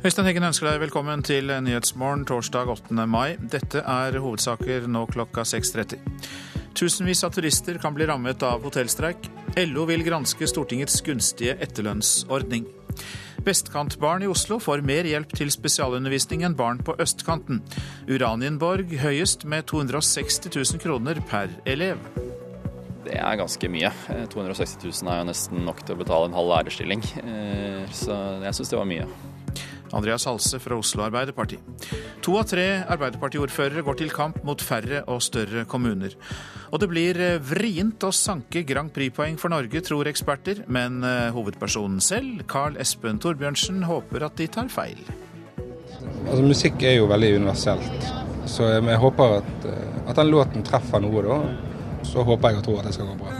Øystein Heggen ønsker deg velkommen til Nyhetsmorgen torsdag 8. mai. Dette er hovedsaker nå klokka 6.30. Tusenvis av turister kan bli rammet av hotellstreik. LO vil granske Stortingets gunstige etterlønnsordning. Vestkantbarn i Oslo får mer hjelp til spesialundervisning enn barn på østkanten. Uranienborg høyest med 260 000 kroner per elev. Det er ganske mye. 260 000 er jo nesten nok til å betale en halv lærerstilling. Eh, så jeg syns det var mye. Andreas Halse fra Oslo Arbeiderparti. To av tre Arbeiderpartiordførere går til kamp mot færre og større kommuner. Og det blir eh, vrient å sanke Grand Prix-poeng for Norge, tror eksperter. Men eh, hovedpersonen selv, Carl Espen Torbjørnsen, håper at de tar feil. Altså, musikk er jo veldig universelt, så jeg håper at, eh, at den låten treffer noe, da. Så håper jeg og tror at det skal gå bra.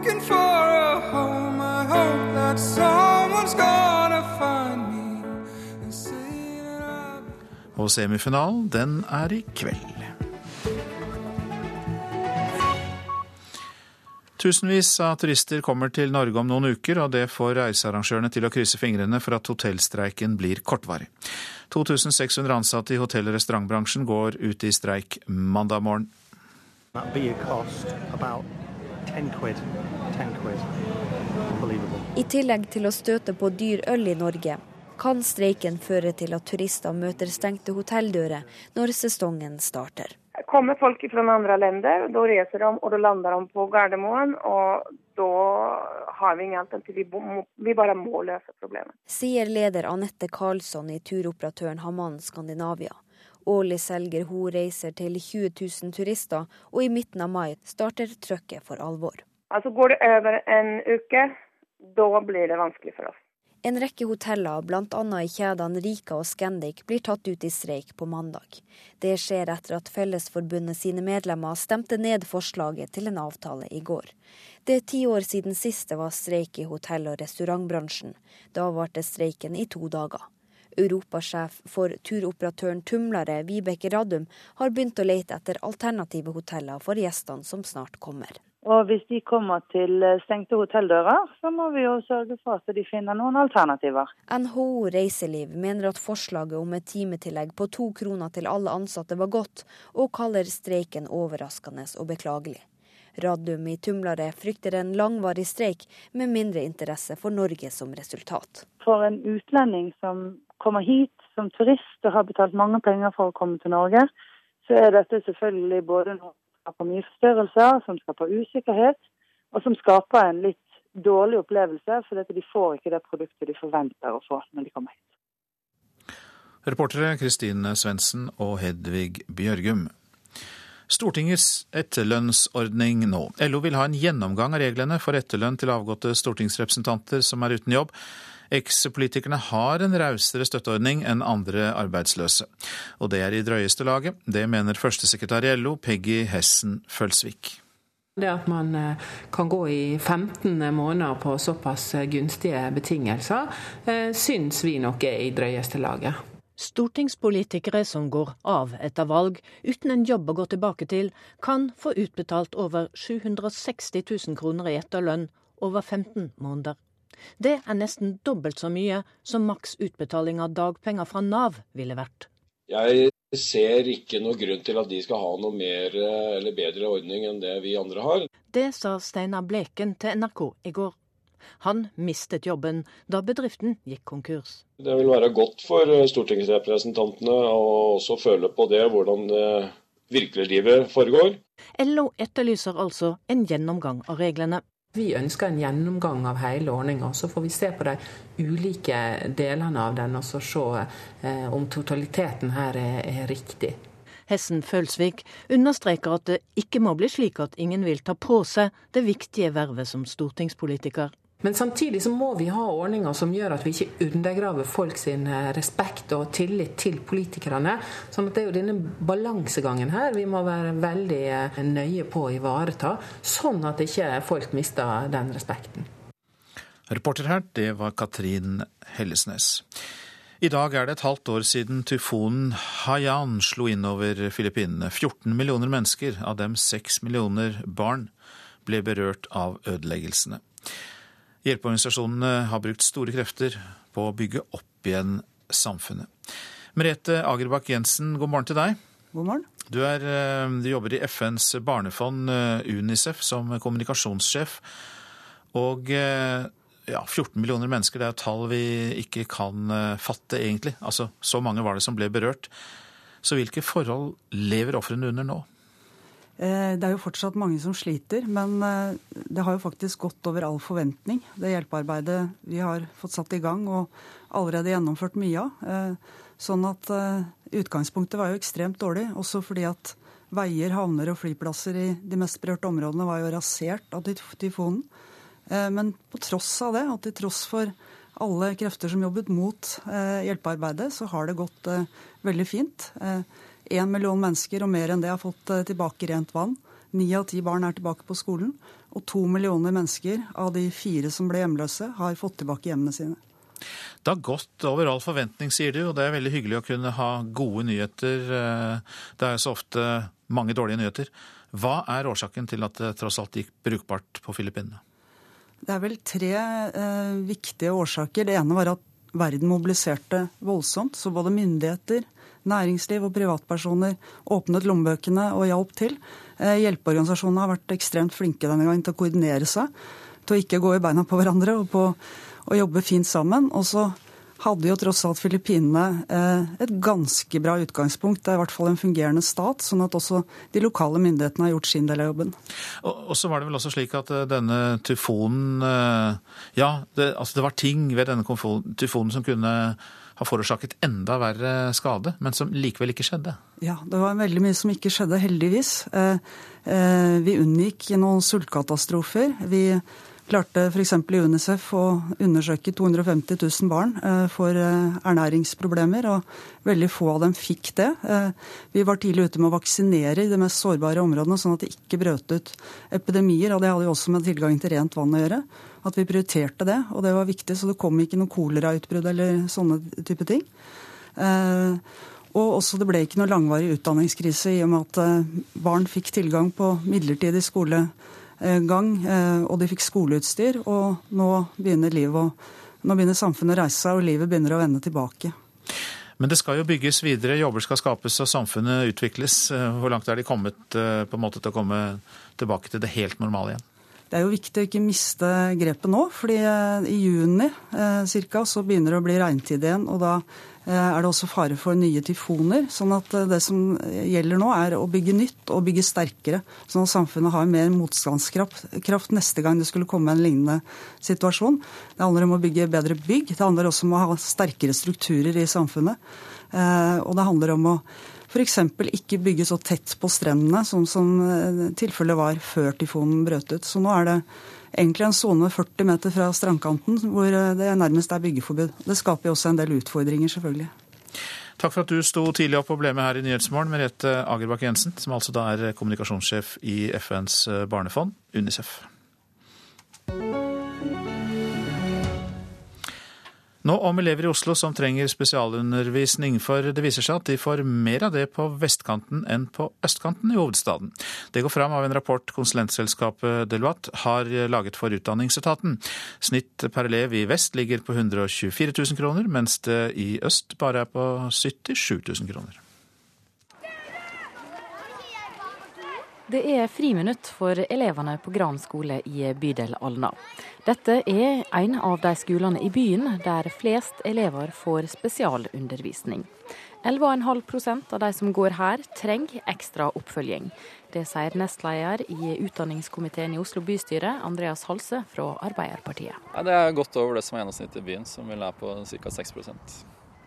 Looking for a home. I hope that someone's gonna find me. Og semifinalen, den er i kveld. Tusenvis av turister kommer til Norge om noen uker, og det får reisearrangørene til å krysse fingrene for at hotellstreiken blir kortvarig. 2600 ansatte i hotell- og restaurantbransjen går ut i streik mandag morgen. I tillegg til å støte på dyr øl i Norge, kan streiken føre til at turister møter stengte hotelldører når sesongen starter. Kommer folk fra andre land, da reiser de og da lander de på Gardermoen. og Da har vi ingen alternativ, vi bare må løse problemet. Sier leder Anette Karlsson i turoperatøren Haman Skandinavia. Årlig selger hun reiser til 20 000 turister, og i midten av mai starter trøkket for alvor. Altså Går det over en uke, da blir det vanskelig for oss. En rekke hoteller, bl.a. i kjedene Rika og Scandic, blir tatt ut i streik på mandag. Det skjer etter at Fellesforbundet sine medlemmer stemte ned forslaget til en avtale i går. Det er ti år siden sist det var streik i hotell- og restaurantbransjen. Da varte streiken i to dager. Europasjef for turoperatøren Tumlare, Vibeke Radum, har begynt å lete etter alternative hoteller for gjestene som snart kommer. Og Hvis de kommer til stengte hotelldører, så må vi jo sørge for at de finner noen alternativer. NHO Reiseliv mener at forslaget om et timetillegg på to kroner til alle ansatte var godt, og kaller streiken overraskende og beklagelig. Radum i Tumlare frykter en langvarig streik med mindre interesse for Norge som resultat. For en utlending som kommer hit som turist og har betalt mange penger for å komme til Norge, så er dette selvfølgelig både noe som skaper mye forstyrrelser, som skaper usikkerhet, og som skaper en litt dårlig opplevelse, for de får ikke det produktet de forventer å få når de kommer hit. Reportere Kristine Svendsen og Hedvig Bjørgum. Stortingets etterlønnsordning nå. LO vil ha en gjennomgang av reglene for etterlønn til avgåtte stortingsrepresentanter som er uten jobb. Eks-politikerne har en rausere støtteordning enn andre arbeidsløse. Og det er i drøyeste laget. Det mener førstesekretær i LO, Peggy Hessen Følsvik. Det at man eh, kan gå i 15 måneder på såpass gunstige betingelser, eh, syns vi nok er i drøyeste laget. Stortingspolitikere som går av etter valg uten en jobb å gå tilbake til, kan få utbetalt over 760 000 kroner i etterlønn over 15 måneder. Det er nesten dobbelt så mye som maks utbetaling av dagpenger fra Nav ville vært. Jeg ser ikke noe grunn til at de skal ha noe mer eller bedre ordning enn det vi andre har. Det sa Steinar Bleken til NRK i går. Han mistet jobben da bedriften gikk konkurs. Det vil være godt for eh, stortingsrepresentantene å også føle på det, hvordan eh, virkeliglivet foregår. LO etterlyser altså en gjennomgang av reglene. Vi ønsker en gjennomgang av hele ordninga. Så får vi se på de ulike delene av den og så se eh, om totaliteten her er, er riktig. Hessen Følsvik understreker at det ikke må bli slik at ingen vil ta på seg det viktige vervet som stortingspolitiker. Men samtidig så må vi ha ordninger som gjør at vi ikke undergraver folk sin eh, respekt og tillit til politikerne. Sånn at det er jo denne balansegangen her vi må være veldig eh, nøye på å ivareta, sånn at ikke folk mister den respekten. Reporter her, det var Katrin Hellesnes. I dag er det et halvt år siden tyfonen Haiyan slo inn over Filippinene. 14 millioner mennesker, av dem 6 millioner barn, ble berørt av ødeleggelsene. Hjelpeorganisasjonene har brukt store krefter på å bygge opp igjen samfunnet. Merete Agerbakk Jensen, god morgen til deg. God morgen. Du, er, eh, du jobber i FNs barnefond eh, UNICEF som kommunikasjonssjef. Og eh, ja, 14 millioner mennesker, det er et tall vi ikke kan fatte, egentlig. Altså, Så mange var det som ble berørt. Så hvilke forhold lever ofrene under nå? Det er jo fortsatt mange som sliter, men det har jo faktisk gått over all forventning, det hjelpearbeidet vi har fått satt i gang og allerede gjennomført mye av. Sånn at utgangspunktet var jo ekstremt dårlig, også fordi at veier, havner og flyplasser i de mest berørte områdene var jo rasert av tyfonen. Men på tross av det, og til tross for alle krefter som jobbet mot hjelpearbeidet, så har det gått veldig fint. Én million mennesker og mer enn det har fått tilbake rent vann. Ni av ti barn er tilbake på skolen. Og to millioner mennesker av de fire som ble hjemløse, har fått tilbake hjemmene sine. Det har gått over all forventning, sier du, og det er veldig hyggelig å kunne ha gode nyheter. Eh, det er jo så ofte mange dårlige nyheter. Hva er årsaken til at det tross alt gikk brukbart på Filippinene? Det er vel tre eh, viktige årsaker. Det ene var at verden mobiliserte voldsomt. Så både myndigheter, næringsliv og privatpersoner åpnet lommebøkene og hjalp til. Eh, hjelpeorganisasjonene har vært ekstremt flinke denne gangen til å koordinere seg. Til å ikke gå i beina på hverandre og på å jobbe fint sammen. Og så hadde jo tross alt Filippinene eh, et ganske bra utgangspunkt. Det er i hvert fall en fungerende stat, sånn at også de lokale myndighetene har gjort sin del av jobben. Og, så var det vel også slik at eh, denne tyfonen Ja, det, altså det var ting ved denne tyfonen som kunne ha forårsaket enda verre skade, men som likevel ikke skjedde? Ja, det var veldig mye som ikke skjedde, heldigvis. Vi unngikk noen sultkatastrofer. Vi klarte f.eks. i UNICEF å undersøke 250 000 barn eh, for eh, ernæringsproblemer, og veldig få av dem fikk det. Eh, vi var tidlig ute med å vaksinere i de mest sårbare områdene, sånn at det ikke brøt ut epidemier. og Det hadde jo også med tilgang til rent vann å gjøre. At vi prioriterte det, og det var viktig. Så det kom ikke noe kolerautbrudd eller sånne type ting. Og også det ble ikke noe langvarig utdanningskrise i og med at barn fikk tilgang på midlertidig skole gang, eh, og de fikk skoleutstyr. Og nå begynner, livet, nå begynner samfunnet å reise seg, og livet begynner å vende tilbake. Men det skal jo bygges videre, jobber skal skapes og samfunnet utvikles. Eh, hvor langt er de kommet eh, på en måte til å komme tilbake til det helt normale igjen? Det er jo viktig å ikke miste grepet nå, fordi i juni eh, cirka, så begynner det å bli regntid igjen. og da Eh, er det også fare for nye tyfoner. sånn at eh, det som gjelder nå, er å bygge nytt og bygge sterkere. Sånn at samfunnet har mer motstandskraft neste gang det skulle komme en lignende situasjon. Det handler om å bygge bedre bygg. Det handler også om å ha sterkere strukturer i samfunnet. Eh, og det handler om å f.eks. ikke bygge så tett på strendene, sånn som tilfellet var før tyfonen brøt ut. Så nå er det egentlig en sone 40 meter fra strandkanten hvor eh, det nærmest er byggeforbud. Det skaper jo også en del utfordringer, selvfølgelig. Takk for at du sto tidlig opp og ble med her i Nyhetsmorgen, Merete Agerbakk Jensen, som altså da er kommunikasjonssjef i FNs barnefond, UNICEF. Nå om elever i Oslo som trenger spesialundervisning, for det viser seg at de får mer av det på vestkanten enn på østkanten i hovedstaden. Det går fram av en rapport konsulentselskapet Deloitte har laget for Utdanningsetaten. Snitt per elev i vest ligger på 124 000 kroner, mens det i øst bare er på 77 000 kroner. Det er friminutt for elevene på Gran skole i bydel Alna. Dette er en av de skolene i byen der flest elever får spesialundervisning. 11,5% av de som går her, trenger ekstra oppfølging. Det sier nestleder i utdanningskomiteen i Oslo bystyre, Andreas Halse fra Arbeiderpartiet. Det er godt over det som er gjennomsnittet i byen, som vil være på ca. 6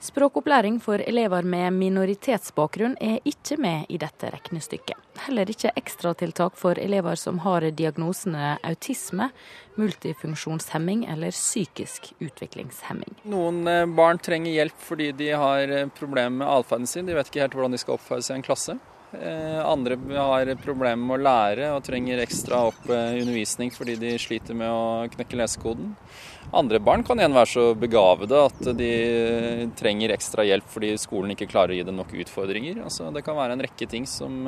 Språkopplæring for elever med minoritetsbakgrunn er ikke med i dette regnestykket. Heller ikke ekstratiltak for elever som har diagnosene autisme, multifunksjonshemming eller psykisk utviklingshemming. Noen eh, barn trenger hjelp fordi de har eh, problemer med atferden sin. De vet ikke helt hvordan de skal oppføre seg i en klasse. Eh, andre har problemer med å lære og trenger ekstra opp undervisning fordi de sliter med å knekke lesekoden. Andre barn kan igjen være så begavede at de trenger ekstra hjelp fordi skolen ikke klarer å gi dem nok utfordringer. Altså, det kan være en rekke ting som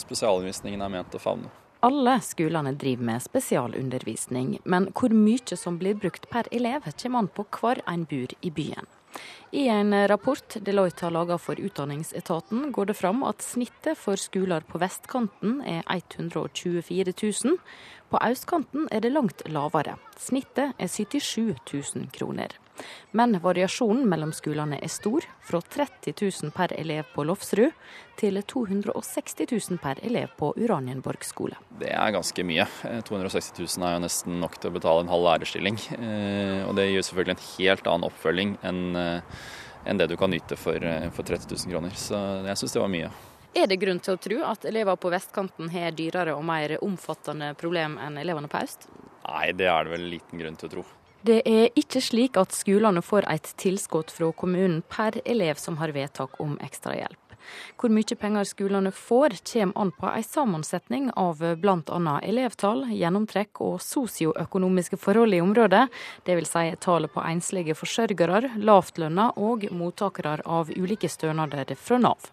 spesialundervisningen er ment å favne. alle skolene driver med spesialundervisning, men hvor mye som blir brukt per elev, kommer an på hvor en bor i byen. I en rapport Deloitte har laga for Utdanningsetaten, går det fram at snittet for skoler på vestkanten er 124 000. På østkanten er det langt lavere. Snittet er 77 000 kroner. Men variasjonen mellom skolene er stor, fra 30 000 per elev på Lofsrud til 260 000 per elev på Uranienborg skole. Det er ganske mye. 260 eh, 000 er jo nesten nok til å betale en halv lærerstilling. Eh, og det gir selvfølgelig en helt annen oppfølging enn eh, enn det du kan nyte for, for 30 000 kroner. Så jeg syns det var mye. Er det grunn til å tro at elever på vestkanten har dyrere og mer omfattende problem enn elevene på øst? Nei, det er det vel liten grunn til å tro. Det er ikke slik at skolene får et tilskudd fra kommunen per elev som har vedtak om ekstrahjelp. Hvor mye penger skolene får, kommer an på en sammensetning av bl.a. elevtall, gjennomtrekk og sosioøkonomiske forhold i området, dvs. Si tallet på enslige forsørgere, lavtlønna og mottakere av ulike stønader fra Nav.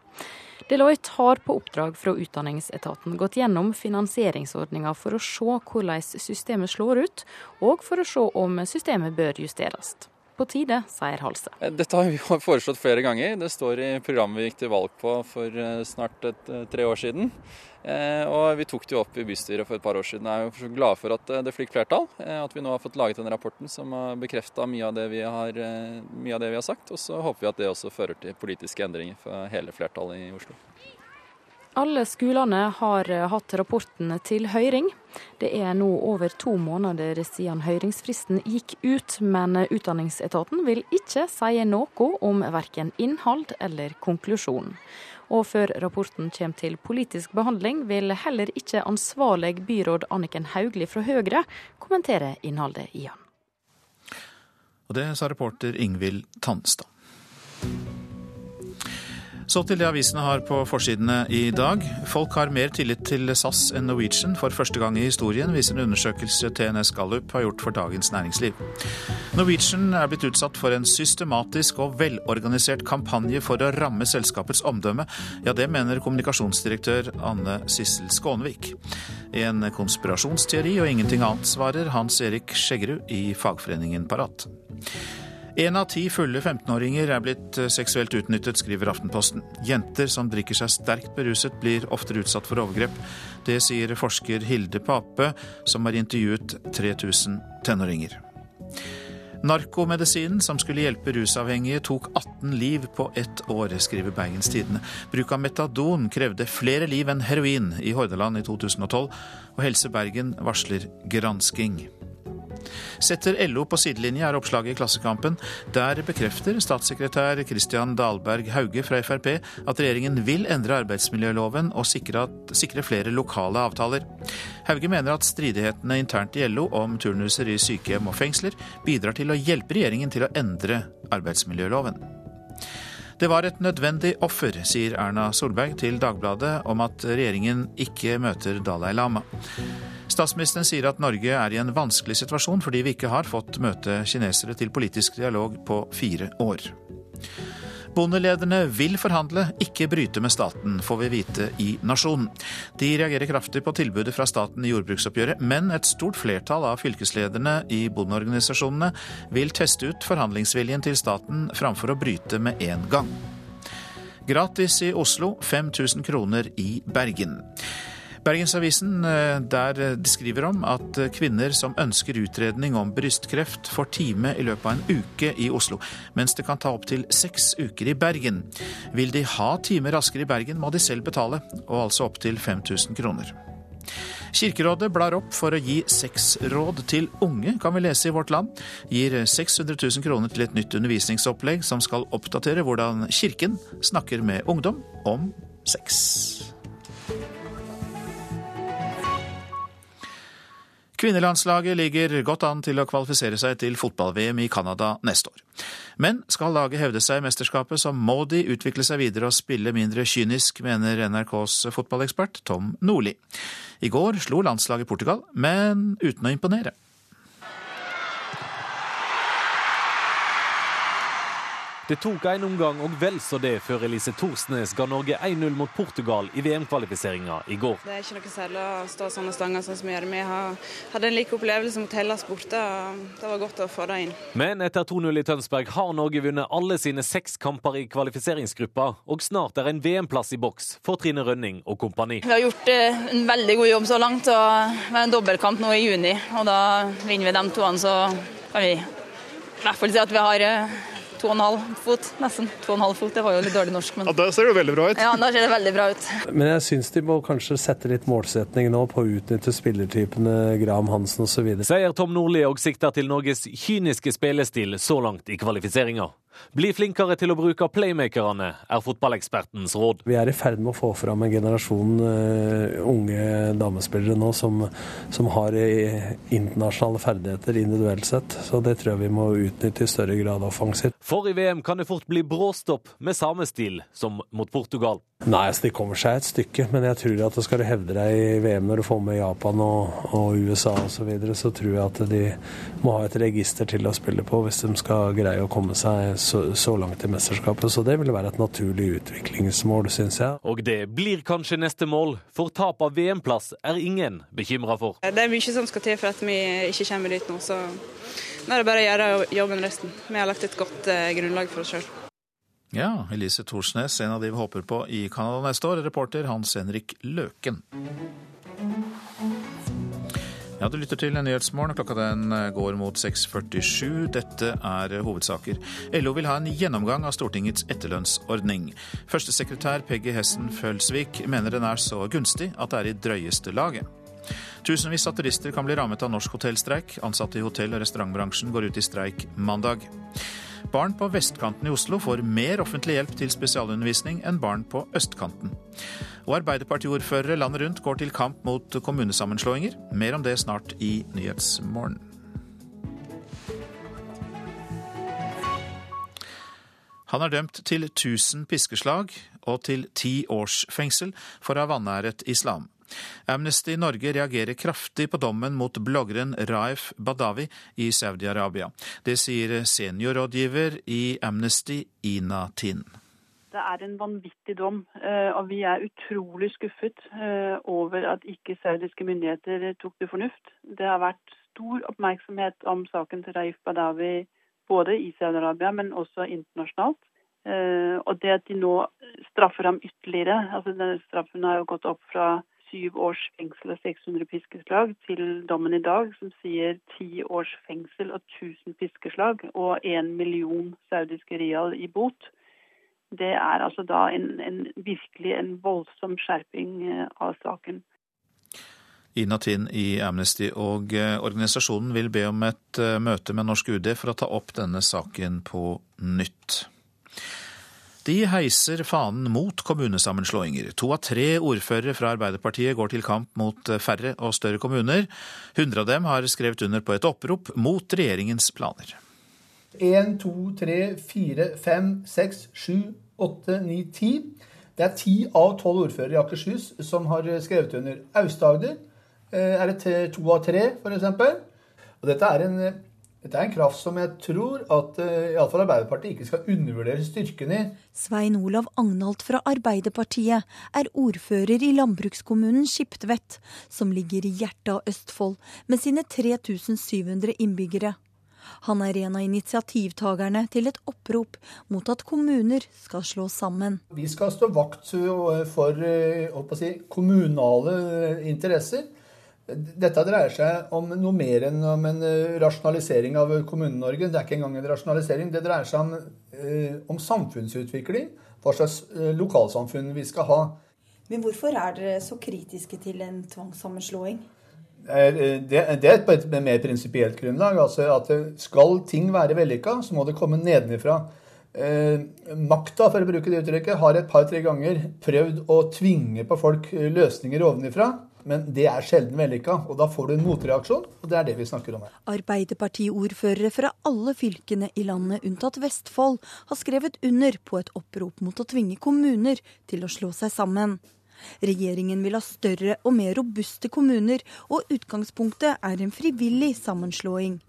Deloitte har på oppdrag fra Utdanningsetaten gått gjennom finansieringsordninga for å se hvordan systemet slår ut, og for å se om systemet bør justeres. På tide, sier Halse. Eh, dette har vi foreslått flere ganger. Det står i programmet vi gikk til valg på for eh, snart et, eh, tre år siden. Og vi tok det jo opp i bystyret for et par år siden. Jeg er jo glad for at det fikk flertall. At vi nå har fått laget denne rapporten som har bekrefta mye, mye, av det vi har sagt. Og så håper vi at det også fører til politiske endringer for hele flertallet i Oslo. Alle skolene har hatt rapporten til høring. Det er nå over to måneder siden høringsfristen gikk ut, men Utdanningsetaten vil ikke si noe om verken innhold eller konklusjon. Og før rapporten kommer til politisk behandling, vil heller ikke ansvarlig byråd Anniken Hauglie fra Høyre kommentere innholdet i han. Og det sa reporter Ingvild Tannstad. Så til det avisene har på forsidene i dag. Folk har mer tillit til SAS enn Norwegian for første gang i historien, viser en undersøkelse TNS Gallup har gjort for Dagens Næringsliv. Norwegian er blitt utsatt for en systematisk og velorganisert kampanje for å ramme selskapets omdømme. Ja, det mener kommunikasjonsdirektør Anne Sissel Skånevik. En konspirasjonsteori og ingenting annet, svarer Hans Erik Skjeggerud i fagforeningen Parat. Én av ti fulle 15-åringer er blitt eh, seksuelt utnyttet, skriver Aftenposten. Jenter som drikker seg sterkt beruset, blir oftere utsatt for overgrep. Det sier forsker Hilde Pape, som har intervjuet 3000 tenåringer. Narkomedisinen som skulle hjelpe rusavhengige, tok 18 liv på ett år, skriver Bergens Tidende. Bruk av metadon krevde flere liv enn heroin i Hordaland i 2012, og Helse Bergen varsler gransking. Setter LO på sidelinje, er oppslaget i Klassekampen. Der bekrefter statssekretær Christian Dahlberg Hauge fra Frp at regjeringen vil endre arbeidsmiljøloven og sikre, at, sikre flere lokale avtaler. Hauge mener at stridighetene internt i LO om turnuser i sykehjem og fengsler bidrar til å hjelpe regjeringen til å endre arbeidsmiljøloven. Det var et nødvendig offer, sier Erna Solberg til Dagbladet om at regjeringen ikke møter Dalai Lama. Statsministeren sier at Norge er i en vanskelig situasjon fordi vi ikke har fått møte kinesere til politisk dialog på fire år. Bondelederne vil forhandle, ikke bryte med staten, får vi vite i Nasjonen. De reagerer kraftig på tilbudet fra staten i jordbruksoppgjøret, men et stort flertall av fylkeslederne i bondeorganisasjonene vil teste ut forhandlingsviljen til staten framfor å bryte med en gang. Gratis i Oslo, 5000 kroner i Bergen. Bergensavisen eh, der eh, skriver om at eh, kvinner som ønsker utredning om brystkreft, får time i løpet av en uke i Oslo, mens det kan ta opptil seks uker i Bergen. Vil de ha time raskere i Bergen, må de selv betale, og altså opptil 5000 kroner. Kirkerådet blar opp for å gi sexråd til unge, kan vi lese i Vårt Land. Gir 600 000 kroner til et nytt undervisningsopplegg som skal oppdatere hvordan Kirken snakker med ungdom om sex. Kvinnelandslaget ligger godt an til å kvalifisere seg til fotball-VM i Canada neste år. Men skal laget hevde seg i mesterskapet, så må de utvikle seg videre og spille mindre kynisk, mener NRKs fotballekspert Tom Nordli. I går slo landslaget Portugal, men uten å imponere. Det tok en omgang og vel så det før Elise Thorsnes ga Norge 1-0 mot Portugal i VM-kvalifiseringa i går. Det er ikke noe særlig å stå sånne stanger sånn som vi gjør. Vi hadde en lik opplevelse mot Hellas borte. og Det var godt å få det inn. Men etter 2-0 i Tønsberg har Norge vunnet alle sine seks kamper i kvalifiseringsgruppa, og snart er en VM-plass i boks for Trine Rønning og kompani. Vi har gjort eh, en veldig god jobb så langt. og Vi har en dobbeltkamp nå i juni. og Da vinner vi de toene, så kan vi i hvert fall si at vi har eh, to og en halv fot, nesten. To og en halv fot, det var jo litt dårlig norsk, men ja, Da ser det veldig bra ut. Ja, da ser det veldig bra ut. Men jeg syns de må kanskje sette litt målsetning nå på å utnytte spillertypene Graham Hansen osv. Sier Tom Nordli og sikter til Norges kyniske spillestil så langt i kvalifiseringa. Bli flinkere til å bruke playmakerne, er fotballekspertens råd. Vi er i ferd med å få fram en generasjon uh, unge damespillere nå som, som har uh, internasjonale ferdigheter individuelt sett. Så det tror jeg vi må utnytte i større grad offensivt. For i VM kan det fort bli bråstopp med samme stil som mot Portugal. Nei, så de kommer seg et stykke, men jeg tror at skal du hevde deg i VM når du får med Japan og, og USA osv., så, videre, så tror jeg at de må ha et register til å spille på hvis de skal greie å komme seg så, så langt i mesterskapet. Så det vil være et naturlig utviklingsmål, syns jeg. Og det blir kanskje neste mål, for tap av VM-plass er ingen bekymra for. Det er mye som skal til for at vi ikke kommer dit nå, så nå er det bare å gjøre jobben resten. Vi har lagt et godt eh, grunnlag for oss sjøl. Ja, Elise Thorsnes, en av de vi håper på i Canada neste år. Reporter Hans Henrik Løken. Ja, Du lytter til Nyhetsmorgen. Klokka den går mot 6.47. Dette er hovedsaker. LO vil ha en gjennomgang av Stortingets etterlønnsordning. Førstesekretær Peggy Hessen Følsvik mener den er så gunstig at det er i drøyeste laget. Tusenvis av turister kan bli rammet av norsk hotellstreik. Ansatte i hotell- og restaurantbransjen går ut i streik mandag. Barn på vestkanten i Oslo får mer offentlig hjelp til spesialundervisning enn barn på østkanten. Og Arbeiderpartiordførere landet rundt går til kamp mot kommunesammenslåinger. Mer om det snart i Nyhetsmorgen. Han er dømt til 1000 piskeslag og til ti års fengsel for å ha vanæret islam. Amnesty Norge reagerer kraftig på dommen mot bloggeren Raif Badawi i Saudi-Arabia. Det sier seniorrådgiver i Amnesty, Ina Tin. Det er en vanvittig dom, og vi er utrolig skuffet over at ikke saudiske myndigheter tok det fornuft. Det har vært stor oppmerksomhet om saken til Raif Badawi både i Saudi-Arabia, men også internasjonalt. Og det at de nå straffer ham ytterligere, altså denne straffen har jo gått opp fra syv års fengsel og 600 piskeslag til dommen i dag, som sier ti års fengsel og 1000 piskeslag og én million saudiske rial i bot. Det er altså da en, en, virkelig en voldsom skjerping av saken. Ina Tinn i Amnesty og organisasjonen vil be om et møte med norsk UD for å ta opp denne saken på nytt. De heiser fanen mot kommunesammenslåinger. To av tre ordførere fra Arbeiderpartiet går til kamp mot færre og større kommuner. Hundre av dem har skrevet under på et opprop mot regjeringens planer. Én, to, tre, fire, fem, seks, sju, åtte, ni, ti. Det er ti av tolv ordførere i Akershus som har skrevet under. Aust-Agder er det to av tre, f.eks. Og dette er en dette er en kraft som jeg tror at uh, iallfall Arbeiderpartiet ikke skal undervurdere styrken i. Svein Olav Agnalt fra Arbeiderpartiet er ordfører i landbrukskommunen Skiptvet, som ligger i hjertet av Østfold, med sine 3700 innbyggere. Han er en av initiativtakerne til et opprop mot at kommuner skal slås sammen. Vi skal stå vakt for uh, si, kommunale interesser. Dette dreier seg om noe mer enn om en rasjonalisering av Kommune-Norge. Det er ikke engang en rasjonalisering. Det dreier seg om, eh, om samfunnsutvikling. Hva slags lokalsamfunn vi skal ha. Men hvorfor er dere så kritiske til en tvangssammenslåing? Det, det er et mer prinsipielt grunnlag. altså at Skal ting være vellykka, så må det komme nedenifra. Eh, makta, for å bruke det uttrykket, har et par-tre ganger prøvd å tvinge på folk løsninger ovenifra. Men det er sjelden vellykka, og da får du en motreaksjon. Og det er det vi snakker om her. Arbeiderpartiordførere fra alle fylkene i landet unntatt Vestfold har skrevet under på et opprop mot å tvinge kommuner til å slå seg sammen. Regjeringen vil ha større og mer robuste kommuner, og utgangspunktet er en frivillig sammenslåing.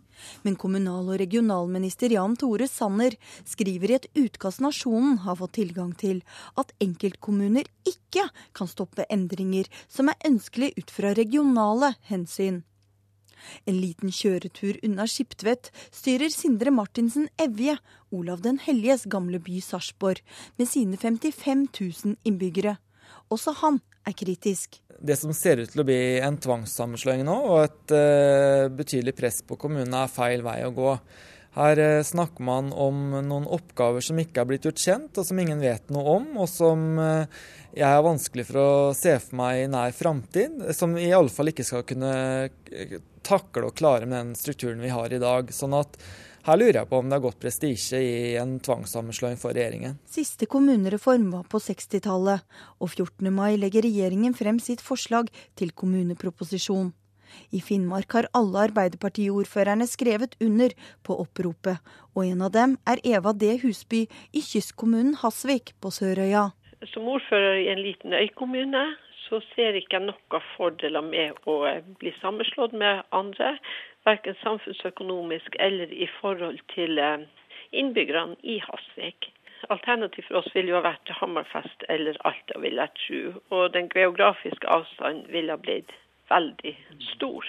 Men kommunal- og regionalminister Jan Tore Sanner skriver i et utkast Nasjonen har fått tilgang til, at enkeltkommuner ikke kan stoppe endringer som er ønskelig ut fra regionale hensyn. En liten kjøretur unna Skiptvet styrer Sindre Martinsen Evje, Olav den helliges gamle by Sarpsborg, med sine 55 000 innbyggere. Også han er kritisk. Det som ser ut til å bli en tvangssammenslåing nå, og et uh, betydelig press på kommunene, er feil vei å gå. Her uh, snakker man om noen oppgaver som ikke er blitt gjort kjent, og som ingen vet noe om, og som uh, jeg har vanskelig for å se for meg i nær framtid. Som i alle fall ikke skal kunne takle og klare med den strukturen vi har i dag. Sånn at her lurer jeg på om det har gått prestisje i en tvangssammenslåing for regjeringen. Siste kommunereform var på 60-tallet, og 14. mai legger regjeringen frem sitt forslag til kommuneproposisjon. I Finnmark har alle Arbeiderpartiordførerne skrevet under på oppropet, og en av dem er Eva D. Husby i kystkommunen Hasvik på Sørøya. Som ordfører i en liten øykommune så ser ikke jeg noen fordeler med å bli sammenslått med andre verken samfunnsøkonomisk eller i forhold til eh, innbyggerne i Hasvik. Alternativ for oss ville jo ha vært Hammerfest eller Alta, vil jeg tro. Og den geografiske avstanden ville ha blitt veldig stor.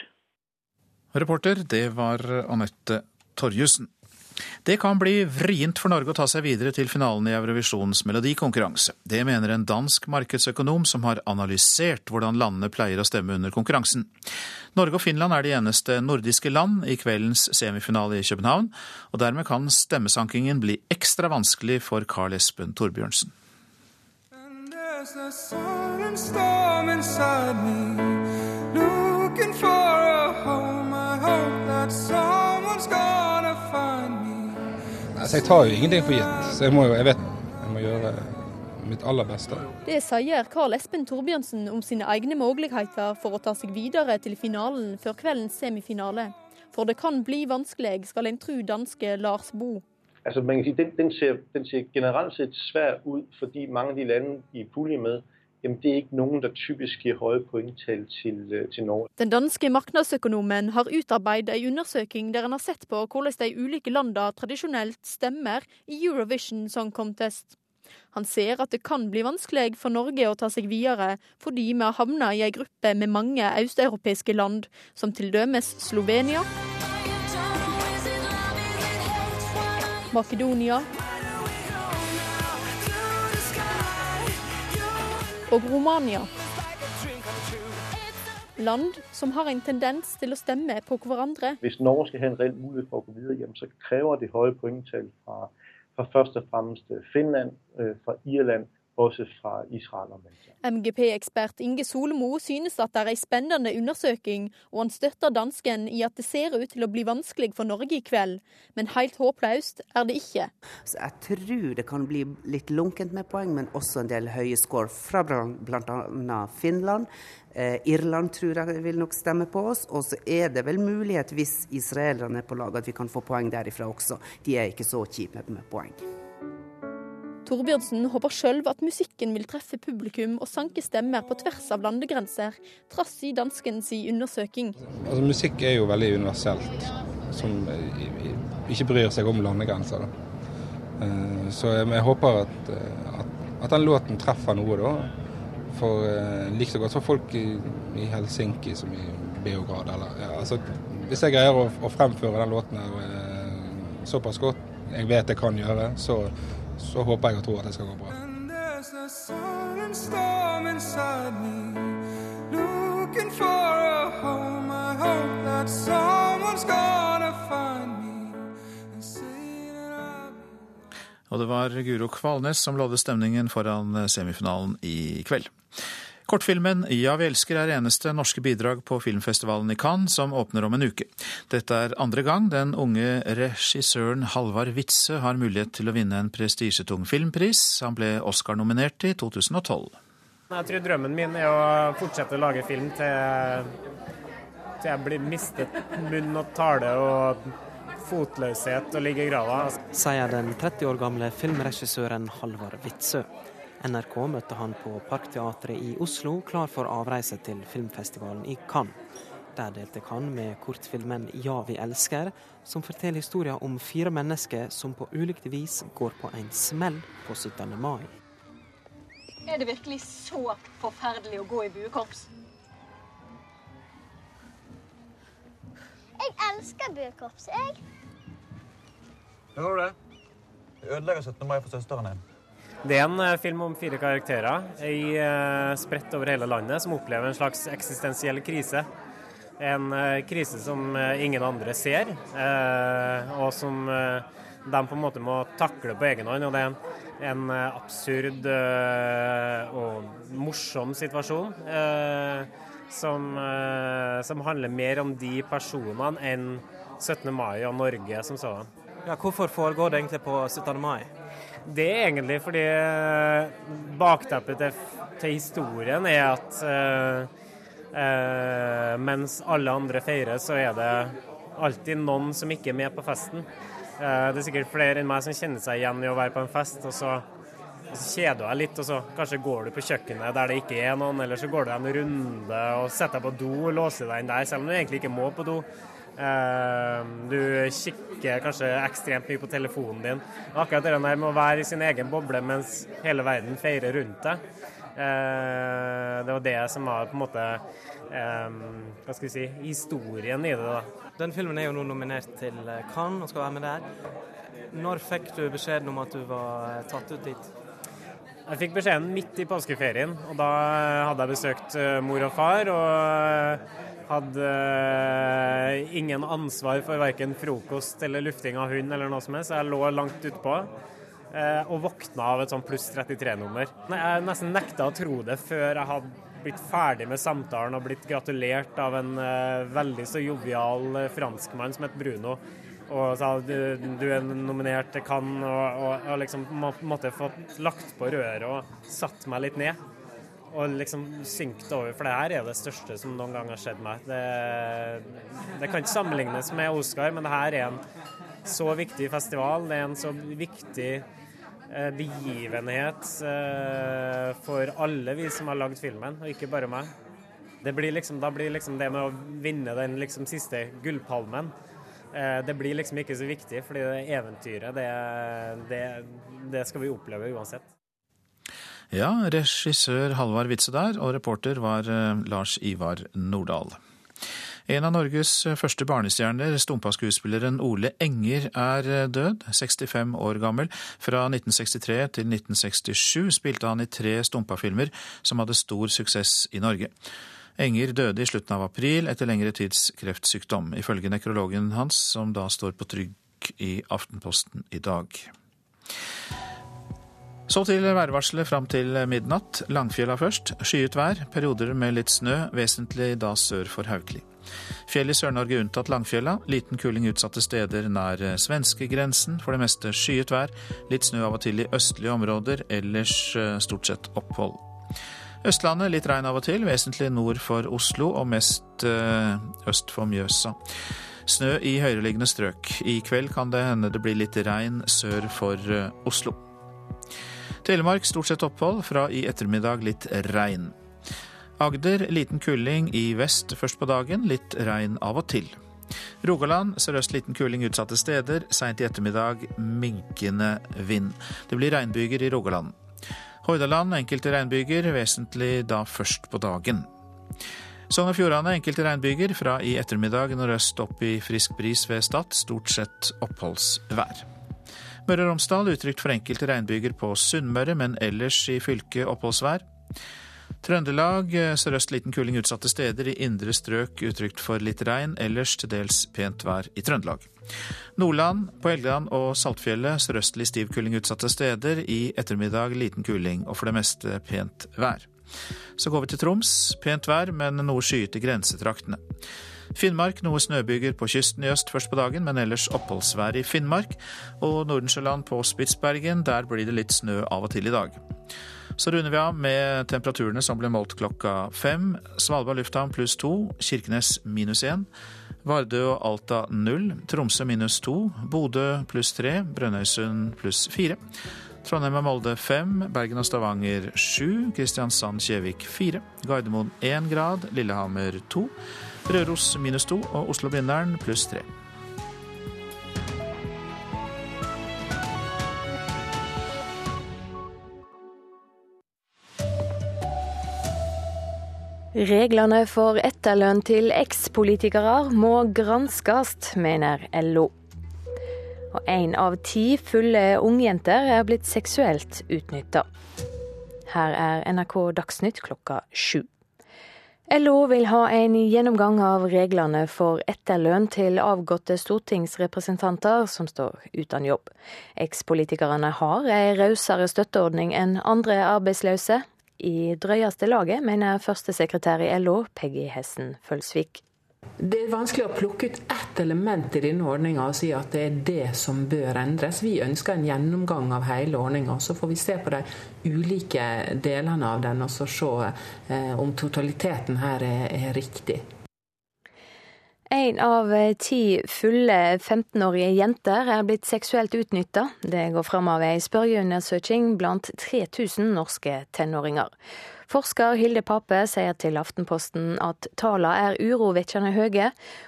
Reporter, det var Anette Torjussen. Det kan bli vrient for Norge å ta seg videre til finalen i Eurovisjonens melodikonkurranse. Det mener en dansk markedsøkonom som har analysert hvordan landene pleier å stemme under konkurransen. Norge og Finland er de eneste nordiske land i kveldens semifinale i København, og dermed kan stemmesankingen bli ekstra vanskelig for Carl Espen Torbjørnsen. Looking Altså, jeg tar jo ingenting for gitt, så jeg må jo, jeg vet jeg må gjøre mitt aller beste. Det sier Karl Espen Torbjørnsen om sine egne muligheter for å ta seg videre til finalen før kveldens semifinale. For det kan bli vanskelig, skal en tru danske Lars Bo. Altså, man kan si, den, den, ser, den ser generelt sett svær ut fordi mange av de landene i pulje med jamen det er ikke noen der typisk gir høye poengtall til, øh, til, Norge. Den danske markedsøkonomen har utarbeidet en undersøking der han har sett på hvordan de ulike landene tradisjonelt stemmer i Eurovision Song Contest. Han ser at det kan bli vanskelig for Norge å ta seg videre, fordi vi har havnet i ei gruppe med mange østeuropeiske land, som til dømes Slovenia, Makedonia og Romania. Land som har en tendens til å stemme på hverandre. Hvis Norge skal ha en reell mulighet for å gå videre, så krever det høye poengtall fra, fra først og fremst Finland, øh, fra Irland også fra Israel og MGP-ekspert Inge Solmo synes at det er ei spennende undersøking, og han støtter dansken i at det ser ut til å bli vanskelig for Norge i kveld. Men helt håpløst er det ikke. Så jeg tror det kan bli litt lunkent med poeng, men også en del høye score fra bl.a. Finland. Eh, Irland tror jeg vil nok stemme på oss. Og så er det vel mulighet, hvis israelerne er på lag, at vi kan få poeng derifra også. De er ikke så kjipe med poeng. Torbjørnsen håper sjøl at musikken vil treffe publikum og sanke stemmer på tvers av landegrenser, trass i danskens undersøking. Altså, musikk er jo veldig universelt, som ikke bryr seg om landegrenser. Da. så jeg håper at, eh, at, at den låten treffer noe, da. For eh, like så godt for folk i, i Helsinki som i Beograd. Eller, ja, altså, hvis jeg greier å, å fremføre den låten her såpass godt jeg vet jeg kan gjøre, så så håper jeg og tror at det skal gå bra. Og det var Guro Kvalnes som lodde stemningen foran semifinalen i kveld. Kortfilmen Ja, vi elsker er eneste norske bidrag på filmfestivalen i Cannes, som åpner om en uke. Dette er andre gang den unge regissøren Halvard Witzøe har mulighet til å vinne en prestisjetung filmpris. Han ble Oscar-nominert i 2012. Jeg tror drømmen min er å fortsette å lage film til, til jeg blir mistet munn og tale og fotløshet og ligger i grava. Sier den 30 år gamle filmregissøren Halvard Witzøe. NRK møtte han på Parkteatret i Oslo, klar for avreise til filmfestivalen i Cannes. Der delte han med kortfilmen 'Ja, vi elsker', som forteller historien om fire mennesker som på ulikt vis går på en smell på 17. mai. Er det virkelig så forferdelig å gå i buekorps? Jeg elsker buekorps, jeg. Gjør du det? Jeg ødelegger 17. mai for søsteren din. Det er en eh, film om fire karakterer i, uh, spredt over hele landet som opplever en slags eksistensiell krise. En uh, krise som ingen andre ser, og som de på en måte må takle på egen hånd. og Det er en absurd og morsom situasjon som, som, handler mer om de personene enn 17. mai og Norge som sådan. Ja, hvorfor foregår det egentlig på 17. mai? Det er egentlig fordi eh, bakteppet til, til historien er at uh, uh, mens alle andre feirer, så er det alltid noen som ikke er med på festen. Uh, det er sikkert flere enn meg som kjenner seg igjen i å være på en fest, og så, og så kjeder du deg litt, og så kanskje går du på kjøkkenet der det ikke er noen, eller så går du en runde og setter deg på do og låser deg inn der, selv om du egentlig ikke må på do. Eh, du kikker kanskje ekstremt mye på telefonen din. Akkurat det der med å være i sin egen boble mens hele verden feirer rundt deg, eh, det var det som var på en måte eh, hva skal vi si, historien i det. da. Den filmen er jo nå nominert til Cannes og skal være med der. Når fikk du beskjeden om at du var tatt ut dit? Jeg fikk beskjeden midt i påskeferien, og da hadde jeg besøkt mor og far. og hadde uh, ingen ansvar for verken frokost eller lufting av hund eller noe som helst, så jeg lå langt utpå. Uh, og våkna av et sånn pluss 33-nummer. Jeg nesten nekta å tro det før jeg hadde blitt ferdig med samtalen og blitt gratulert av en uh, veldig så jovial franskmann som het Bruno. Og sa du, du er nominert til Cannes, og, og, og liksom må, måtte fått lagt på røret og satt meg litt ned og liksom synke det over. For det her er det største som noen gang har skjedd meg. Det, det, kan ikke sammenlignes med Oscar, men det her er en så viktig festival. Det er en så viktig eh, begivenhet eh, for alle vi som har lagd filmen, og ikke bare meg. Blir liksom, da blir liksom det med å vinne den liksom siste gullpalmen eh, det blir liksom ikke så viktig, fordi det eventyret, det, det, det skal vi oppleve uansett. Ja, regissør Halvard Witzøe der, og reporter var eh, Lars Ivar Nordahl. En av Norges første barnestjerner, Stumpa-skuespilleren Ole Enger, er eh, død, 65 år gammel. Fra 1963 til 1967 spilte han i tre Stumpa-filmer som hadde stor suksess i Norge. Enger døde i slutten av april etter lengre tids kreftsykdom, ifølge nekrologen hans, som da står på trygg i Aftenposten i dag. Så til værvarselet fram til midnatt. Langfjella først. Skyet vær, perioder med litt snø, vesentlig da sør for Haukeli. Fjell i Sør-Norge unntatt Langfjella. Liten kuling utsatte steder nær svenskegrensen. For det meste skyet vær. Litt snø av og til i østlige områder, ellers eh, stort sett opphold. Østlandet litt regn av og til, vesentlig nord for Oslo og mest eh, øst for Mjøsa. Snø i høyereliggende strøk. I kveld kan det hende det blir litt regn sør for eh, Oslo. Telemark stort sett opphold, fra i ettermiddag litt regn. Agder liten kuling i vest først på dagen, litt regn av og til. Rogaland sørøst liten kuling utsatte steder, seint i ettermiddag minkende vind. Det blir regnbyger i Rogaland. Hordaland enkelte regnbyger, vesentlig da først på dagen. Sogn og Fjordane enkelte regnbyger, fra i ettermiddag nordøst opp i frisk bris ved Stad, stort sett oppholdsvær. Møre og Romsdal utrygt for enkelte regnbyger på Sunnmøre, men ellers i fylket oppholdsvær. Trøndelag eh, sørøst liten kuling utsatte steder, i indre strøk utrygt for litt regn, ellers til dels pent vær i Trøndelag. Nordland, på Helgeland og Saltfjellet sørøstlig stiv kuling utsatte steder, i ettermiddag liten kuling og for det meste pent vær. Så går vi til Troms. Pent vær, men noe skyet i grensetraktene. Finnmark noe snøbyger på kysten i øst først på dagen, men ellers oppholdsvær i Finnmark. Og Nordensjøland på Spitsbergen, der blir det litt snø av og til i dag. Så runder vi av med temperaturene som ble målt klokka fem. Svalbard lufthavn pluss to, Kirkenes minus én. Vardø og Alta null, Tromsø minus to, Bodø pluss tre, Brønnøysund pluss fire. Trondheim og Molde fem, Bergen og Stavanger sju, Kristiansand-Kjevik fire, Gardermoen én grad, Lillehammer to. Røros minus to og Oslo-Blindern pluss tre. Reglene for etterlønn til ekspolitikere må granskes, mener LO. Og én av ti fulle ungjenter er blitt seksuelt utnytta. Her er NRK Dagsnytt klokka sju. LO vil ha en gjennomgang av reglene for etterlønn til avgåtte stortingsrepresentanter som står uten jobb. Ekspolitikerne har ei rausere støtteordning enn andre arbeidsløse, i drøyeste laget, mener førstesekretær i LO, Peggy Hessen Følsvik. Det er vanskelig å plukke ut ett element i denne ordninga og si at det er det som bør endres. Vi ønsker en gjennomgang av hele ordninga. Så får vi se på de ulike delene av den og så se eh, om totaliteten her er, riktig. En av ti fulle 15-årige jenter er blitt seksuelt utnytta. Det går fram av ei spørreundersøking blant 3000 norske tenåringer. Forsker Hilde Pape sier til Aftenposten at tallene er urovekkende høye.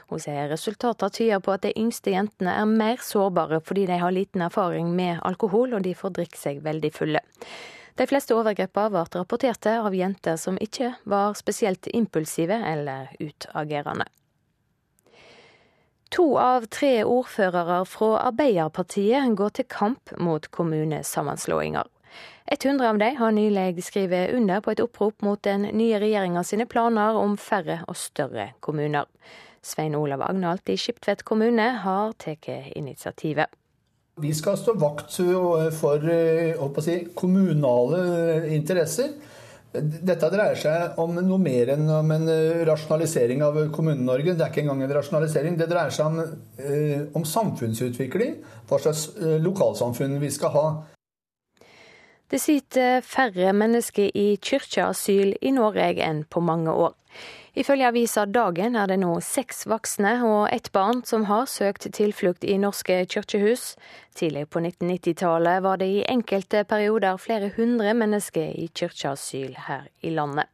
Hun sier resultatene tyder på at de yngste jentene er mer sårbare fordi de har liten erfaring med alkohol, og de får drikke seg veldig fulle. De fleste overgrepene ble rapporterte av jenter som ikke var spesielt impulsive eller utagerende. To av tre ordførere fra Arbeiderpartiet går til kamp mot kommunesammenslåinger. 100 av dem har nylig skrevet under på et opprop mot den nye regjeringa sine planer om færre og større kommuner. Svein Olav Agnalt i Skiptvet kommune har tatt initiativet. Vi skal stå vakt for si, kommunale interesser. Dette dreier seg om noe mer enn om en eh, rasjonalisering av Kommune-Norge. Det er ikke engang en rasjonalisering. Det dreier seg om, eh, om samfunnsutvikling. Hva slags eh, lokalsamfunn vi skal ha. Det sitter færre mennesker i kirkeasyl i Norge enn på mange år. Ifølge avisa Dagen er det nå seks voksne og ett barn som har søkt tilflukt i norske kirkehus. Tidlig på 1990-tallet var det i enkelte perioder flere hundre mennesker i kirkeasyl her i landet.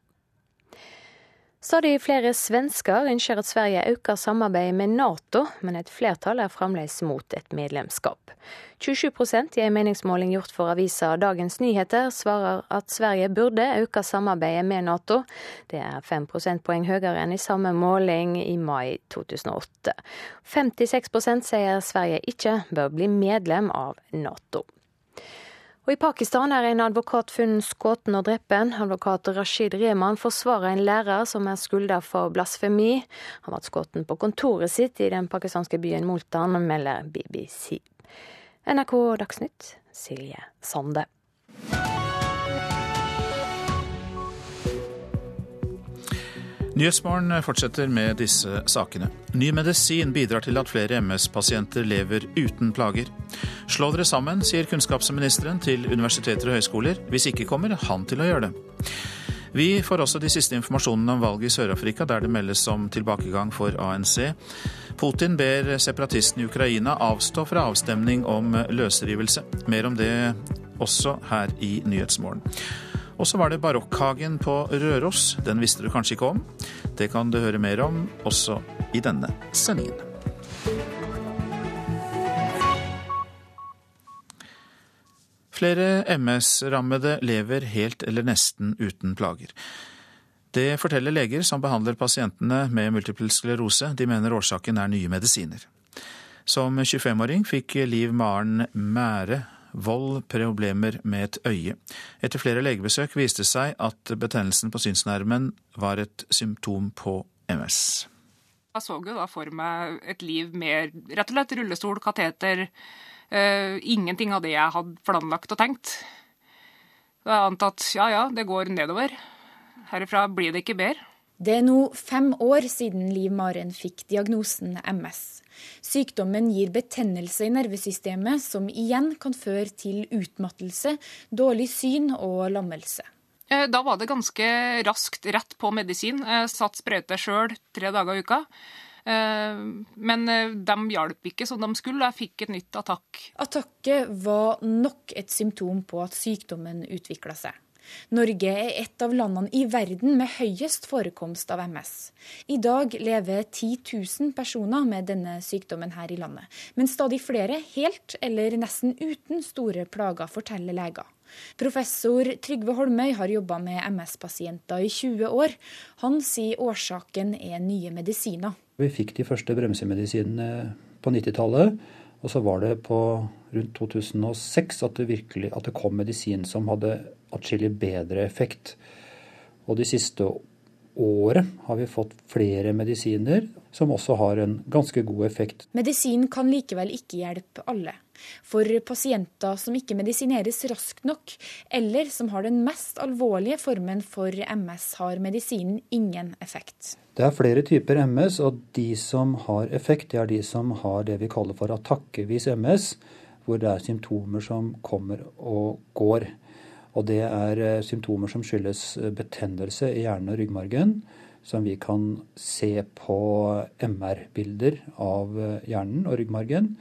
Stadig flere svensker ønsker at Sverige øker samarbeidet med Nato, men et flertall er fremdeles mot et medlemskap. 27% i en meningsmåling gjort for avisa Dagens Nyheter svarer at Sverige burde øke samarbeidet med Nato. Det er fem prosentpoeng høyere enn i samme måling i mai 2008. 56% sier Sverige ikke bør bli medlem av Nato. Og I Pakistan er en advokat funnet skutt og drept. Advokat Rashid Rehman forsvarer en lærer som er skylda for blasfemi. Han ble skutt på kontoret sitt i den pakistanske byen Multan, melder BBC. NRK Dagsnytt, Silje Sande. Nyhetsmorgen fortsetter med disse sakene. Ny medisin bidrar til at flere MS-pasienter lever uten plager. Slå dere sammen, sier kunnskapsministeren til universiteter og høyskoler. Hvis ikke kommer han til å gjøre det. Vi får også de siste informasjonene om valget i Sør-Afrika, der det meldes om tilbakegang for ANC. Putin ber separatistene i Ukraina avstå fra avstemning om løsrivelse. Mer om det også her i Nyhetsmorgen. Og så var det Barokkhagen på Røros. Den visste du kanskje ikke om. Det kan du høre mer om også i denne sendingen. Flere MS-rammede lever helt eller nesten uten plager. Det forteller leger som behandler pasientene med multiple sklerose. De mener årsaken er nye medisiner. Som 25-åring fikk Liv Maren Mære vold, problemer med et øye. Etter flere legebesøk viste det seg at betennelsen på synsnerven var et symptom på MS. Jeg så jo da for meg et liv med rett og slett rullestol, kateter. Uh, ingenting av det jeg hadde planlagt og tenkt. Da har jeg antatt ja ja, det går nedover. Herifra blir det ikke bedre. Det er nå fem år siden Liv Maren fikk diagnosen MS. Sykdommen gir betennelse i nervesystemet, som igjen kan føre til utmattelse, dårlig syn og lammelse. Eh, da var det ganske raskt rett på medisin. Jeg satt sprøyte sjøl tre dager i uka. Eh, men eh, de hjalp ikke som de skulle, jeg fikk et nytt attakk. Attakket var nok et symptom på at sykdommen utvikla seg. Norge er et av landene i verden med høyest forekomst av MS. I dag lever 10 000 personer med denne sykdommen her i landet, men stadig flere helt eller nesten uten store plager, forteller leger. Professor Trygve Holmøy har jobba med MS-pasienter i 20 år. Han sier årsaken er nye medisiner. Vi fikk de første bremsemedisinene på 90-tallet. Og så var det på rundt 2006 at det virkelig at det kom medisin som hadde atskillig bedre effekt. Og de siste året har vi fått flere medisiner som også har en ganske god effekt. Medisin kan likevel ikke hjelpe alle. For pasienter som ikke medisineres raskt nok, eller som har den mest alvorlige formen for MS, har medisinen ingen effekt. Det er flere typer MS, og de som har effekt, det er de som har det vi kaller for attakkevis MS, hvor det er symptomer som kommer og går. Og det er eh, symptomer som skyldes eh, betennelse i hjernen og ryggmargen, som vi kan se på MR-bilder av eh, hjernen og ryggmargen.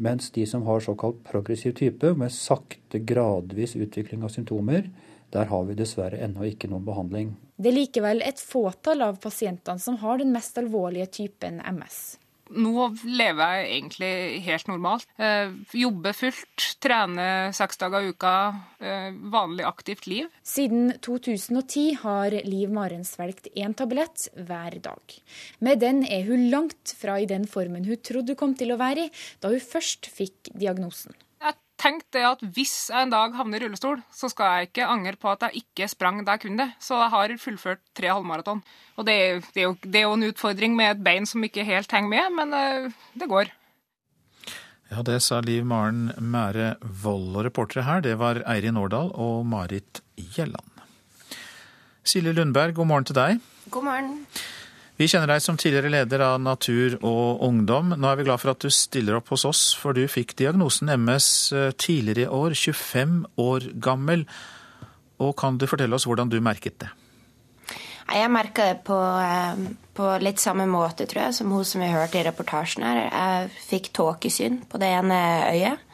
Mens de som har såkalt progressiv type, med sakte, gradvis utvikling av symptomer, der har vi dessverre ennå ikke noen behandling. Det er likevel et fåtall av pasientene som har den mest alvorlige typen MS. Nå lever jeg egentlig helt normalt. Eh, jobber fullt, trener seks dager i uka. Eh, vanlig aktivt liv. Siden 2010 har Liv Maren svelgt én tablett hver dag. Med den er hun langt fra i den formen hun trodde hun kom til å være i da hun først fikk diagnosen tenkt det at hvis jeg en dag havner i rullestol, så skal jeg ikke angre på at jeg ikke sprang da jeg kunne det. Så jeg har fullført tre halvmaraton. Og det, det, er jo, det, er jo, en utfordring med et bein som ikke helt henger med, men uh, det går. Ja, det sa Liv Maren Mære Vold. Og reportere her, det var Eirin Årdal og Marit Gjelland. Silje Lundberg, god morgen til deg. God morgen. Vi kjenner deg som tidligere leder av Natur og Ungdom. Nå er vi glad for at du stiller opp hos oss, for du fikk diagnosen MS eh, tidligere i år, 25 år gammel. Og kan du fortelle oss hvordan du merket det? Jeg merka det på, eh, på, litt samme måte, tror jeg, som hun som vi hørte i reportasjen her. Jeg fikk tåkesyn på det ene øyet.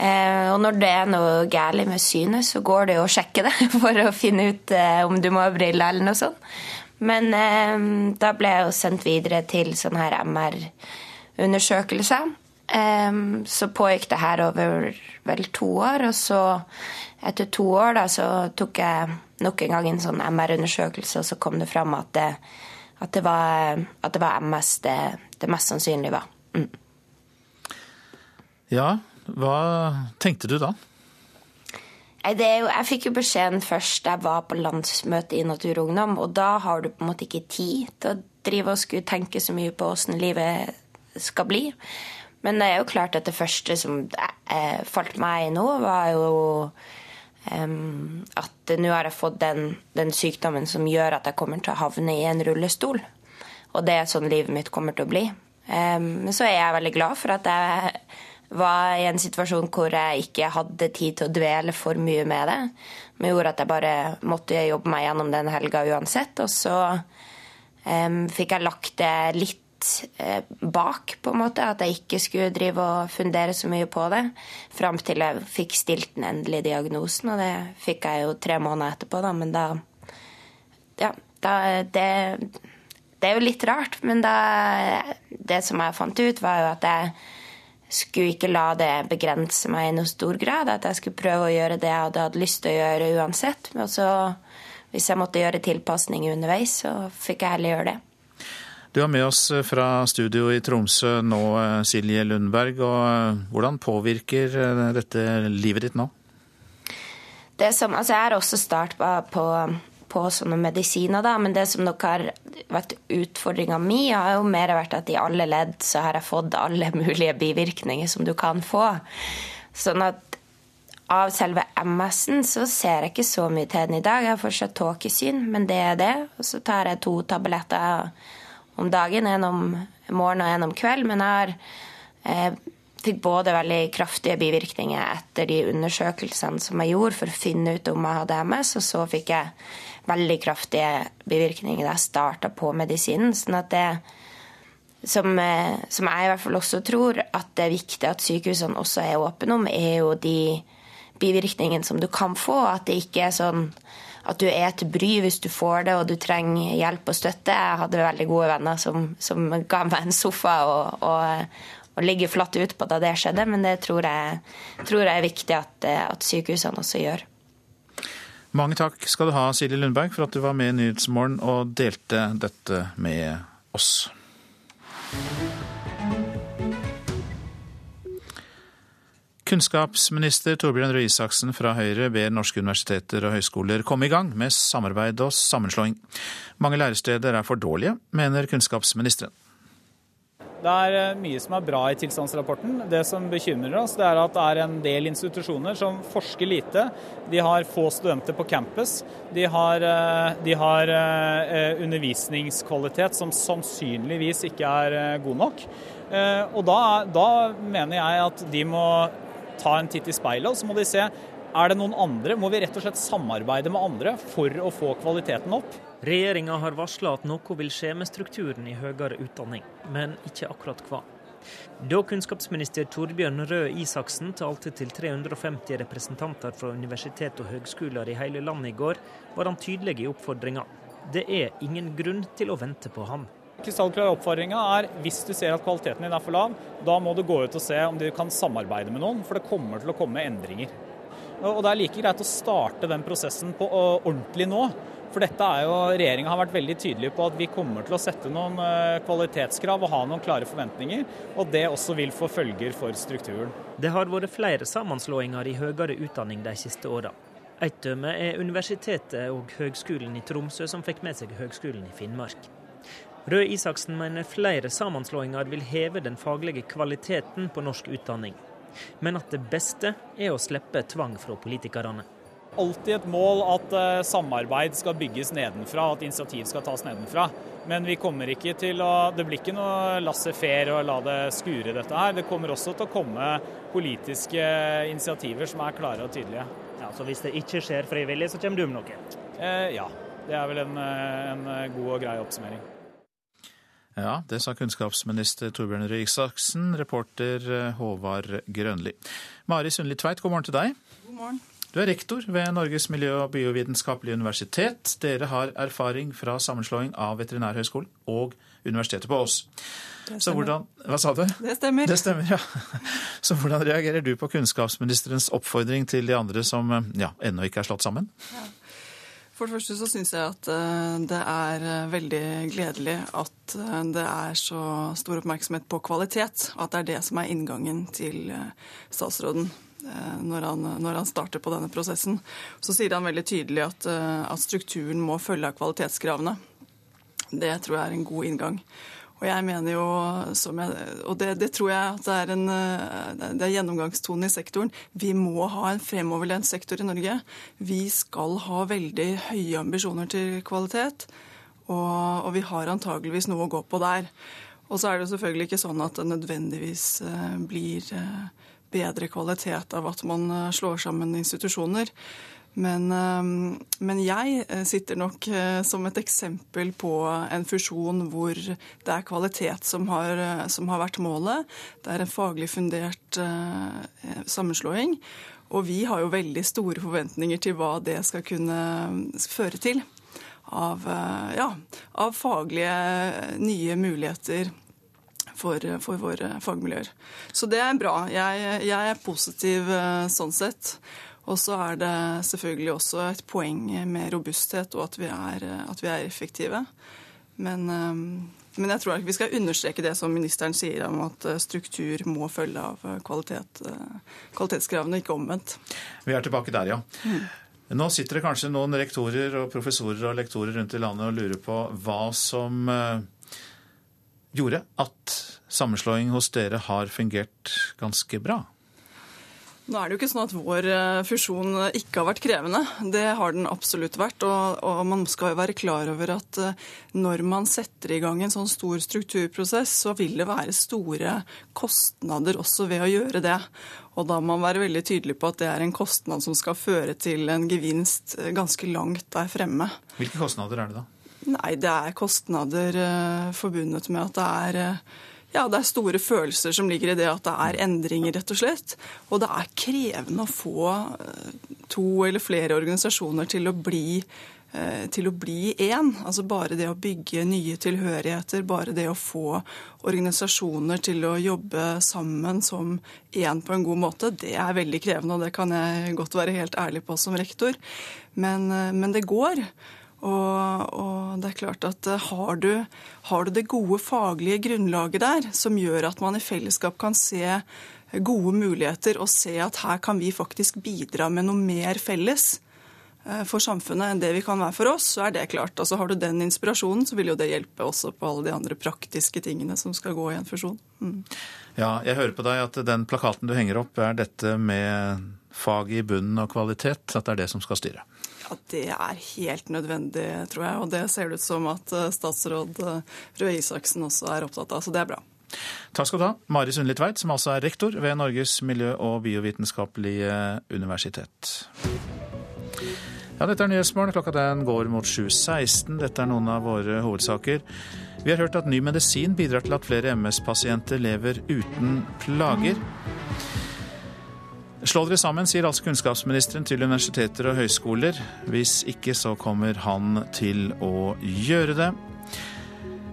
Eh, og når det er noe galt med synet, så går det jo å sjekke det for å finne ut om du må ha briller eller noe sånt. Men eh, da ble jeg jo sendt videre til sånn her MR-undersøkelse. Eh, så pågikk det her over vel to år, og så etter to år da, så tok jeg nok en gang en sånn MR-undersøkelse, og så kom det fram at det, at det, var, at det var, MS det, det mest sannsynlig var. Mm. Ja, hva tenkte du da? Jo, jeg fikk jo beskjeden først da jeg var på landsmøte i Natur og Ungdom, og da har du på en måte ikke tid til å drive og skulle tenke så mye på åssen livet skal bli. Men det er jo klart at det første som eh, falt meg i nå, var jo um, at nå har jeg fått den, den, sykdommen som gjør at jeg kommer til å havne i en rullestol. Og det er sånn livet mitt kommer til å bli. Um, men så er jeg veldig glad for at jeg var i en situasjon hvor jeg ikke hadde tid til å dvele for mye med det. Men gjorde at jeg bare måtte jobbe meg gjennom den helga uansett. Og så um, fikk jeg lagt det litt uh, bak, på en måte. At jeg ikke skulle drive og fundere så mye på det. Fram til jeg fikk stilt den endelige diagnosen, og det fikk jeg jo tre måneder etterpå, da. Men da Ja, da det det er jo litt rart, men da, det som jeg fant ut, var jo at jeg skulle ikke la det begrense meg i noe stor grad. At jeg skulle prøve å gjøre det jeg hadde hatt lyst til å gjøre uansett. Og så, hvis jeg måtte gjøre tilpasninger underveis, så fikk jeg heller gjøre det. Du er med oss fra studio i Tromsø nå, Silje Lundberg. og eh, Hvordan påvirker eh, dette livet ditt nå? Det som, altså jeg har også start på, på på sånne medisiner, da. Men det som nok har vært utfordringa mi, har jo mer vært at i alle ledd så har jeg fått alle mulige bivirkninger som du kan få. Sånn at av selve MS-en så ser jeg ikke så mye til den i dag. Jeg har fortsatt tåkesyn, men det er det. Og så tar jeg to tabletter om dagen, en om morgenen og en om kveld. Men jeg har eh, fikk både veldig kraftige bivirkninger etter de undersøkelsene som jeg gjorde for å finne ut om jeg hadde MS, og så fikk jeg veldig kraftige bivirkninger da jeg starta på medisinen. sånn at det som, eh, som, jeg i hvert fall også tror at det er viktig at sykehusene også er åpne om, er jo de bivirkningene som du kan få. At det ikke er sånn at du er til bry hvis du får det og du trenger hjelp og støtte. Jeg hadde veldig gode venner som, som ga meg en sofa og, og, og ligge flatt ut på da det skjedde, men det tror jeg, tror jeg er viktig at, at, sykehusene også gjør. Mange takk skal du ha, Silje Lundberg, for at du var med i Nyhetsmorgen og delte dette med oss. Kunnskapsminister Torbjørn Røe Isaksen fra Høyre ber norske universiteter og høyskoler komme i gang med samarbeid og sammenslåing. Mange læresteder er for dårlige, mener kunnskapsministeren. Det er eh, mye som er bra i tilstandsrapporten. Det som bekymrer oss, det er at det er en del institusjoner som forsker lite. De har få studenter på campus. De har, eh, de har eh, undervisningskvalitet som sannsynligvis ikke er god nok. Og da, da mener jeg at de må ta en titt i speilet, og så må de se er det noen andre? Må vi rett og slett samarbeide med andre for å få kvaliteten opp? Regjeringa har varsla at noe vil skje med strukturen i høyere utdanning, men ikke akkurat hva. Da kunnskapsminister Torbjørn Røe Isaksen talte til 350 representanter fra universitet og høgskoler i hele landet i går, var han tydelig i oppfordringa. Det er ingen grunn til å vente på ham. Krystallklare oppfordringa er hvis du ser at kvaliteten din er for lav, da må du gå ut og se om du kan samarbeide med noen, for det kommer til å komme endringer. Og Det er like greit å starte den prosessen på ordentlig nå. For dette er jo, Regjeringa har vært veldig tydelig på at vi kommer til å sette noen kvalitetskrav og ha noen klare forventninger. Og det også vil få følger for strukturen. Det har vært flere sammenslåinger i høyere utdanning de siste åra. Et dømme er Universitetet og Høgskolen i Tromsø, som fikk med seg Høgskolen i Finnmark. Røe Isaksen mener flere sammenslåinger vil heve den faglige kvaliteten på norsk utdanning. Men at det beste er å slippe tvang fra politikerne. Alltid et mål at eh, samarbeid skal bygges nedenfra, at initiativ skal tas nedenfra. Men vi kommer ikke til å, det blir ikke noe laissez-faire å la det skure dette her. Det kommer også til å komme politiske initiativer som er klare og tydelige. Ja, Så hvis det ikke skjer frivillig, så kommer du med noe? Eh, ja. Det er vel en, eh, en god og grei oppsummering. Ja, det sa kunnskapsminister Torbjørn Røe Isaksen, reporter eh, Håvard Grønli. Mari Sundli Tveit, god morgen til deg. God morgen. Du er rektor ved Norges miljø- og biovitenskapelige universitet. Dere har erfaring fra sammenslåing av Veterinærhøgskolen og Universitetet på Ås. Så hvordan, hva sa du? Det stemmer. Det stemmer, ja. Så hvordan reagerer du på kunnskapsministerens oppfordring til de andre som ja, ennå ikke er slått sammen? Ja. For det første så syns jeg at eh, det er eh, veldig gledelig at eh, det er så stor oppmerksomhet på kvalitet. At det er det som er inngangen til statsråden når han, når han starter på denne prosessen. Så sier han veldig tydelig at, at strukturen må følge av kvalitetskravene. Det tror jeg er en god inngang. Og jeg mener jo, jeg, og det, det, tror jeg at det er, en, det er gjennomgangstonen i sektoren, vi må ha en fremoverlent sektor i Norge. Vi skal ha veldig høye ambisjoner til kvalitet, og, og vi har antageligvis noe å gå på der. Og så er det jo selvfølgelig ikke sånn at det nødvendigvis eh, blir eh, bedre kvalitet av at man eh, slår sammen institusjoner. Men, ehm, men, jeg eh, sitter nok eh, som et eksempel på en fusjon hvor det er kvalitet som har, eh, som har vært målet. Det er en faglig fundert sammenslåing. Og vi har jo veldig store forventninger til hva det skal kunne føre til. Av, ja, av faglige nye muligheter for, for, våre fagmiljøer. Så det er bra. Jeg, jeg er positiv sånn sett. Og så er det selvfølgelig også et poeng med robusthet og at vi er, at vi er effektive. Men, eh, men, jeg tror ikke vi skal understreke det som ministeren sier om at eh, struktur må følge av kvalitet, eh, kvalitetskravene, ikke omvendt. Vi er tilbake der, ja. Mm. Nå sitter det kanskje noen rektorer og professorer og lektorer rundt i landet og lurer på hva som gjorde at sammenslåing hos dere har fungert ganske bra. Nå er det jo ikke sånn at vår eh, fusjon ikke har vært krevende. Det har den absolutt vært. Og, og, man skal jo være klar over at eh, når man setter i gang en sånn stor strukturprosess, så vil det være store kostnader også ved å gjøre det. Og da må man være veldig tydelig på at det er en kostnad som skal føre til en gevinst eh, ganske langt der fremme. Hvilke kostnader er det da? Nei, det er kostnader forbundet med at det er ja, det er store følelser som ligger i det at det er endringer, rett og slett. Og det er krevende å få eh, to eller flere organisasjoner til å bli eh, til å bli én. Altså bare det å bygge nye tilhørigheter, bare det å få organisasjoner til å jobbe sammen som én på en god måte, det er veldig krevende, og det kan jeg godt være helt ærlig på som rektor. Men, eh, men det går. Og, og, det er klart at eh, har du, har du det gode faglige grunnlaget der, som gjør at man i fellesskap kan se gode muligheter og se at her kan vi faktisk bidra med noe mer felles eh, for samfunnet enn det vi kan være for oss, så er det klart. Altså Har du den inspirasjonen, så vil jo det hjelpe også på alle de andre praktiske tingene som skal gå i en fusjon. Mm. Ja, jeg hører på deg at den plakaten du henger opp, er dette med fag i bunnen og kvalitet, at det er det som skal styre? Ja, Det er helt nødvendig, tror jeg. Og det ser det ut som at eh, statsråd eh, Røe Isaksen også er opptatt av. Så det er bra. Takk skal du ha, Mari Sundli Tveit, som altså er rektor ved Norges miljø- og biovitenskapelige universitet. Ja, dette er Nyhetsmorgen. Klokka den går mot 7.16. Dette er noen av våre hovedsaker. Vi har hørt at ny medisin bidrar til at flere MS-pasienter lever uten plager. Slå dere sammen, sier altså kunnskapsministeren til universiteter og høyskoler. Hvis ikke så kommer han til å gjøre det.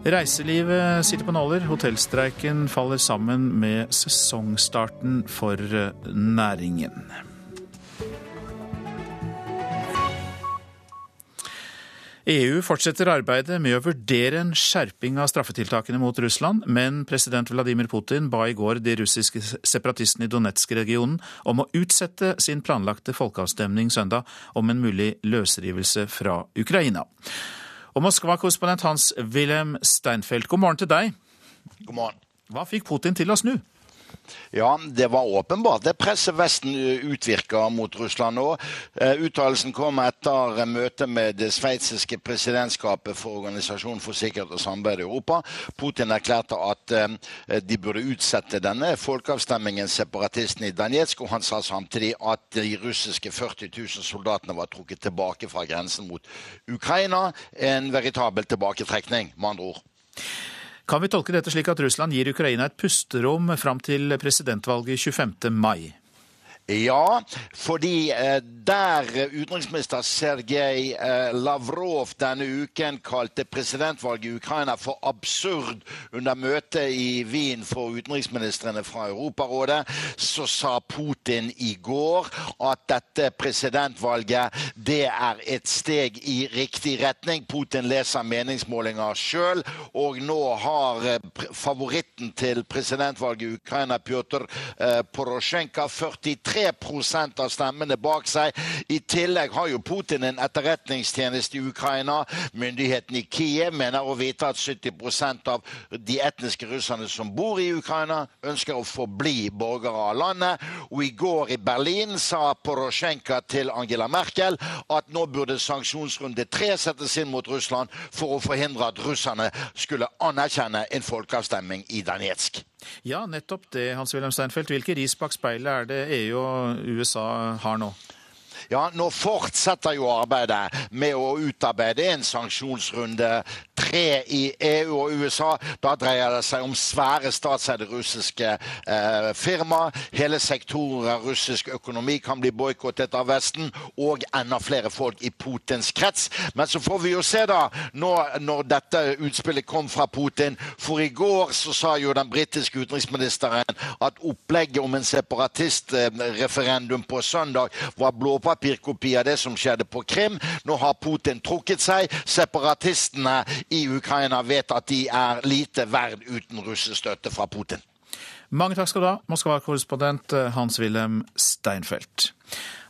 Reiselivet sitter på nåler. Hotellstreiken faller sammen med sesongstarten for næringen. EU fortsetter arbeidet med å vurdere en skjerping av straffetiltakene mot Russland, men president Vladimir Putin ba i går de russiske separatistene i Donetsk-regionen om å utsette sin planlagte folkeavstemning søndag om en mulig løsrivelse fra Ukraina. Og Moskva-korrespondent Hans-Wilhelm Steinfeld, god morgen til deg. God morgen. Hva fikk Putin til å snu? Ja, det var åpenbart. Det presset Vesten utvirker mot Russland nå. Eh, uttalelsen kom etter møtet med det sveitsiske presidentskapet for Organisasjonen for sikkerhet og samarbeid i Europa. Putin erklærte at eh, de burde utsette denne folkeavstemningen, separatistene i Danetsk, og han sa samtidig at de russiske 40 000 soldatene var trukket tilbake fra grensen mot Ukraina. En veritabel tilbaketrekning, med andre ord. Kan vi tolke dette slik at Russland gir Ukraina et pusterom fram til presidentvalget 25. mai? Ja, fordi eh, der utenriksminister Sergej eh, Lavrov denne uken kalte presidentvalget i Ukraina for absurd under møtet i Wien for utenriksministrene fra Europarådet, så sa Putin i går at dette presidentvalget det er et steg i riktig retning. Putin leser meningsmålinger sjøl, og nå har eh, favoritten til presidentvalget i Ukraina, Pjotr Porosjenko, 43 av stemmene bak seg. I tillegg har jo Putin en etterretningstjeneste i Ukraina. Myndighetene i Kiev mener å vite at 70% av de etniske russerne som bor i Ukraina, ønsker å forbli borgere av landet. Og i går i Berlin sa Porosjenko til Angela Merkel at nå burde sanksjonsrunde tre settes inn mot Russland for å forhindre at russerne skulle anerkjenne en folkeavstemning i Danetsk. Ja, nettopp det, Hans-Wilhelm Steinfeld. Hvilke ris bak speilet er det EU og USA har nå? Ja, Nå fortsetter jo arbeidet med å utarbeide en sanksjonsrunde tre i EU og USA. Da dreier det seg om svære statseide russiske eh, firma. Hele sektorer av russisk økonomi kan bli boikottet av Vesten, og enda flere folk i Putins krets. Men så får vi jo se, da, når, når dette utspillet kom fra Putin. For i går så sa jo den britiske utenriksministeren at opplegget om en separatistreferendum på søndag var blåpapirkopi av det som skjedde på Krim. Nå har Putin trukket seg. Separatistene i Ukraina vet at de er lite verd uten russestøtte fra Putin. Mange takk skal du ha, Moskva-korrespondent Hans-Wilhelm Steinfeld.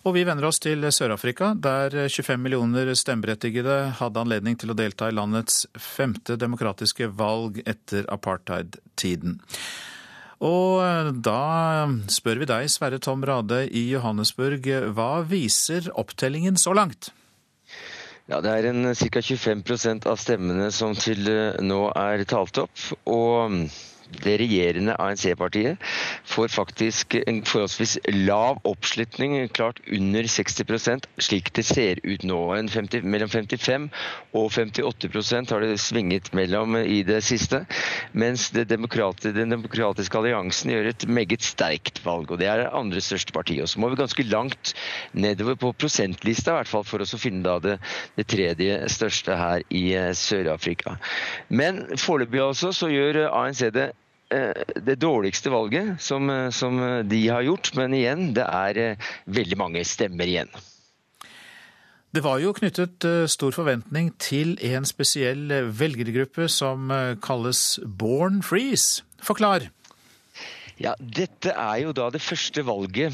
Og vi vender oss til Sør-Afrika, der 25 millioner stemmeberettigede hadde anledning til å delta i landets femte demokratiske valg etter apartheid-tiden. Og da spør vi deg, Sverre Tom Rade i Johannesburg, hva viser opptellingen så langt? Ja, Det er ca. 25% av stemmene som til nå er talt opp. og det regjerende ANC-partiet får faktisk en forholdsvis lav oppslutning, klart under 60 slik det ser ut nå. 50, mellom 55 og 58% har det svinget mellom i det siste. Mens det demokrati, Den demokratiske alliansen gjør et meget sterkt valg, og det er det andre største partiet. Og så må vi ganske langt nedover på prosentlista, i hvert fall for å finne da det, det tredje største her i eh, Sør-Afrika. Men foreløpig altså så gjør ANC det det dårligste valget som, eh, som, de har gjort. Men igjen, det er eh, veldig mange stemmer igjen. Det var jo knyttet stor forventning til en spesiell velgergruppe som kalles Born Freeze. Forklar. Ja, Dette er jo da det første valget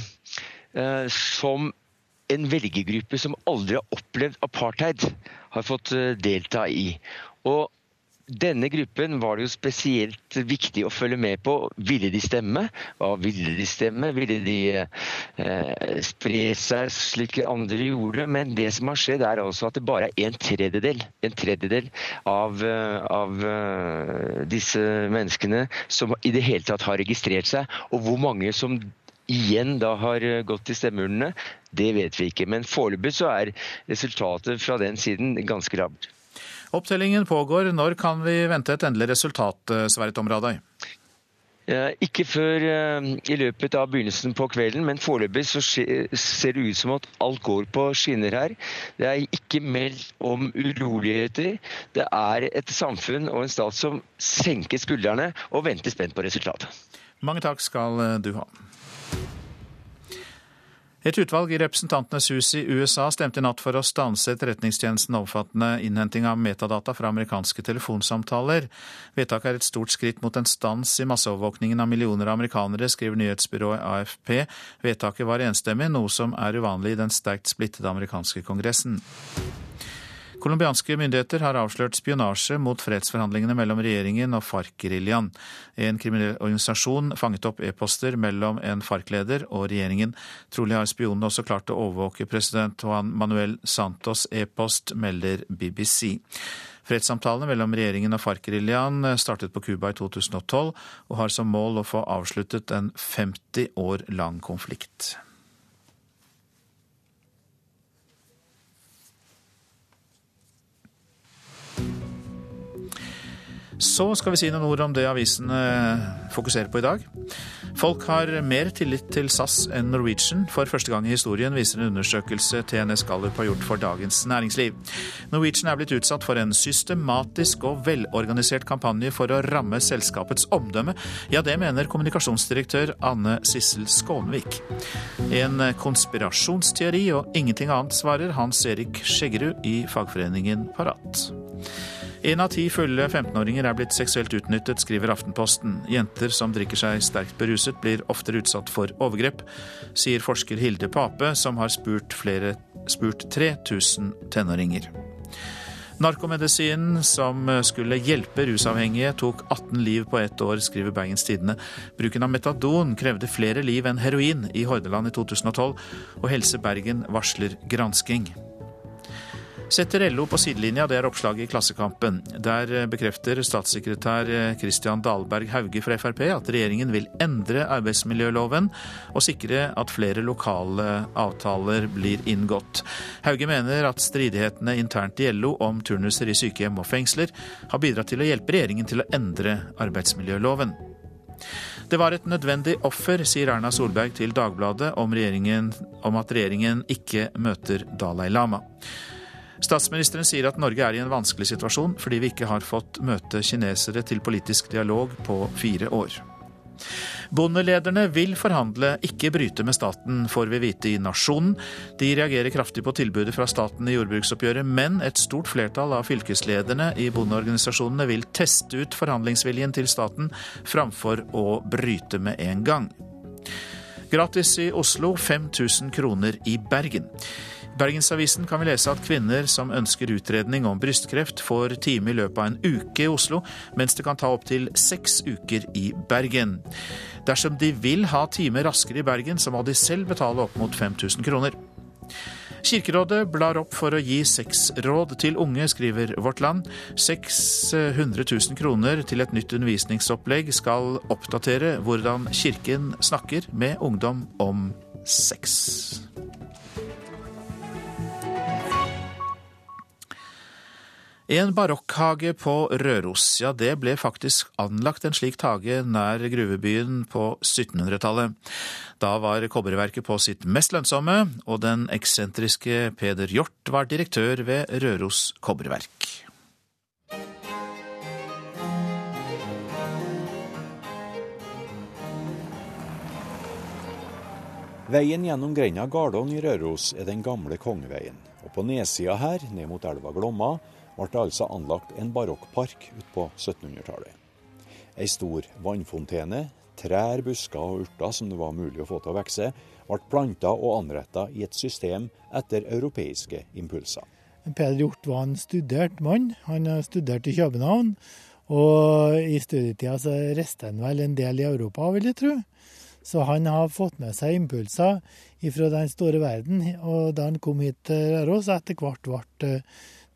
eh, som en velgergruppe som aldri har opplevd apartheid, har fått delta i. Og denne gruppen var det jo spesielt viktig å følge med på. Ville de stemme? Hva ville de stemme? Ville de eh, spre seg slik andre gjorde? Men det som har skjedd, er altså at det bare er en tredjedel, en tredjedel av, eh, av uh, disse menneskene som i det hele tatt har registrert seg. Og hvor mange som igjen da har eh, gått til stemmeurnene, det vet vi ikke. Men foreløpig så er resultatet fra den siden ganske lavt. Opptellingen pågår. Når kan vi vente et endelig resultat, eh, Sverre Tom Radøy? Ikke før eh, i løpet av begynnelsen på kvelden, men foreløpig så ser det ut som at alt går på skinner her. Det er ikke meldt om uroligheter. Det er et samfunn og en stat som senker skuldrene og venter spent på resultatet. Mange takk skal eh, du ha. Et utvalg i Representantenes hus i USA stemte i natt for å stanse etterretningstjenesten omfattende innhenting av metadata fra amerikanske telefonsamtaler. Vedtaket er et stort skritt mot en stans i masseovervåkningen av millioner av amerikanere, skriver nyhetsbyrået AFP. Vedtaket var enstemmig, noe som er uvanlig i den sterkt splittede amerikanske kongressen. Colombianske myndigheter har avslørt spionasje mot fredsforhandlingene mellom regjeringen og FARC-geriljaen. En kriminell organisasjon fanget opp e-poster mellom en FARC-leder og regjeringen. Trolig har spionene også klart å overvåke president Juan Manuel Santos' e-post, melder BBC. Fredssamtalene mellom regjeringen og FARC-geriljaen startet på Cuba i 2012, og har som mål å få avsluttet en 50 år lang konflikt. Så skal vi si noen ord om det avisene fokuserer på i dag. Folk har mer tillit til SAS enn Norwegian. For første gang i historien viser en undersøkelse TNS Gallup har gjort for Dagens Næringsliv. Norwegian er blitt utsatt for en systematisk og velorganisert kampanje for å ramme selskapets omdømme. Ja, det mener kommunikasjonsdirektør Anne Sissel Skånvik. En konspirasjonsteori og ingenting annet, svarer Hans Erik Skjeggerud i fagforeningen Parat. En av ti fulle 15-åringer er blitt seksuelt utnyttet, skriver Aftenposten. Jenter som drikker seg sterkt beruset, blir oftere utsatt for overgrep, sier forsker Hilde Pape, som har spurt, flere, spurt 3000 tenåringer. Narkomedisinen som skulle hjelpe rusavhengige, tok 18 liv på ett år, skriver Bergens Tidende. Bruken av metadon krevde flere liv enn heroin i Hordaland i 2012, og Helse Bergen varsler gransking. Setter LO på sidelinja, det er oppslaget i Klassekampen. Der bekrefter statssekretær Christian Dahlberg Hauge fra Frp at regjeringen vil endre arbeidsmiljøloven og sikre at flere lokale avtaler blir inngått. Hauge mener at stridighetene internt i LO om turnuser i sykehjem og fengsler har bidratt til å hjelpe regjeringen til å endre arbeidsmiljøloven. Det var et nødvendig offer, sier Erna Solberg til Dagbladet om, om at regjeringen ikke møter Dalai Lama. Statsministeren sier at Norge er i en vanskelig situasjon fordi vi ikke har fått møte kinesere til politisk dialog på fire år. Bondelederne vil forhandle, ikke bryte med staten, får vi vite i Nasjonen. De reagerer kraftig på tilbudet fra staten i jordbruksoppgjøret, men et stort flertall av fylkeslederne i bondeorganisasjonene vil teste ut forhandlingsviljen til staten framfor å bryte med en gang. Gratis i Oslo, 5000 kroner i Bergen. Bergensavisen kan vi lese at kvinner som ønsker utredning om brystkreft, får time i løpet av en uke i Oslo, mens det kan ta opptil seks uker i Bergen. Dersom de vil ha time raskere i Bergen, så må de selv betale opp mot 5000 kroner. Kirkerådet blar opp for å gi sexråd til unge, skriver Vårt Land. 600 000 kroner til et nytt undervisningsopplegg skal oppdatere hvordan Kirken snakker med ungdom om sex. En barokkhage på Røros. Ja, det ble faktisk anlagt en slik hage nær gruvebyen på 1700-tallet. Da var kobberverket på sitt mest lønnsomme, og den eksentriske Peder Hjort var direktør ved Røros kobberverk. Veien gjennom grenda Gardong i Røros er den gamle kongeveien. Og på nedsida her, ned mot elva Glomma, ble det altså anlagt en barokkpark på 1700-tallet. Ei stor vannfontene, trær, busker og urter som det var mulig å få til å vokse, ble planta og anretta i et system etter europeiske impulser. Peder Hjort var en studert mann. Han studerte i København. Og i studietida så reiste han vel en del i Europa, vil jeg tro. Så han har fått med seg impulser fra den store verden. Og da han kom hit til Røros, etter hvert ble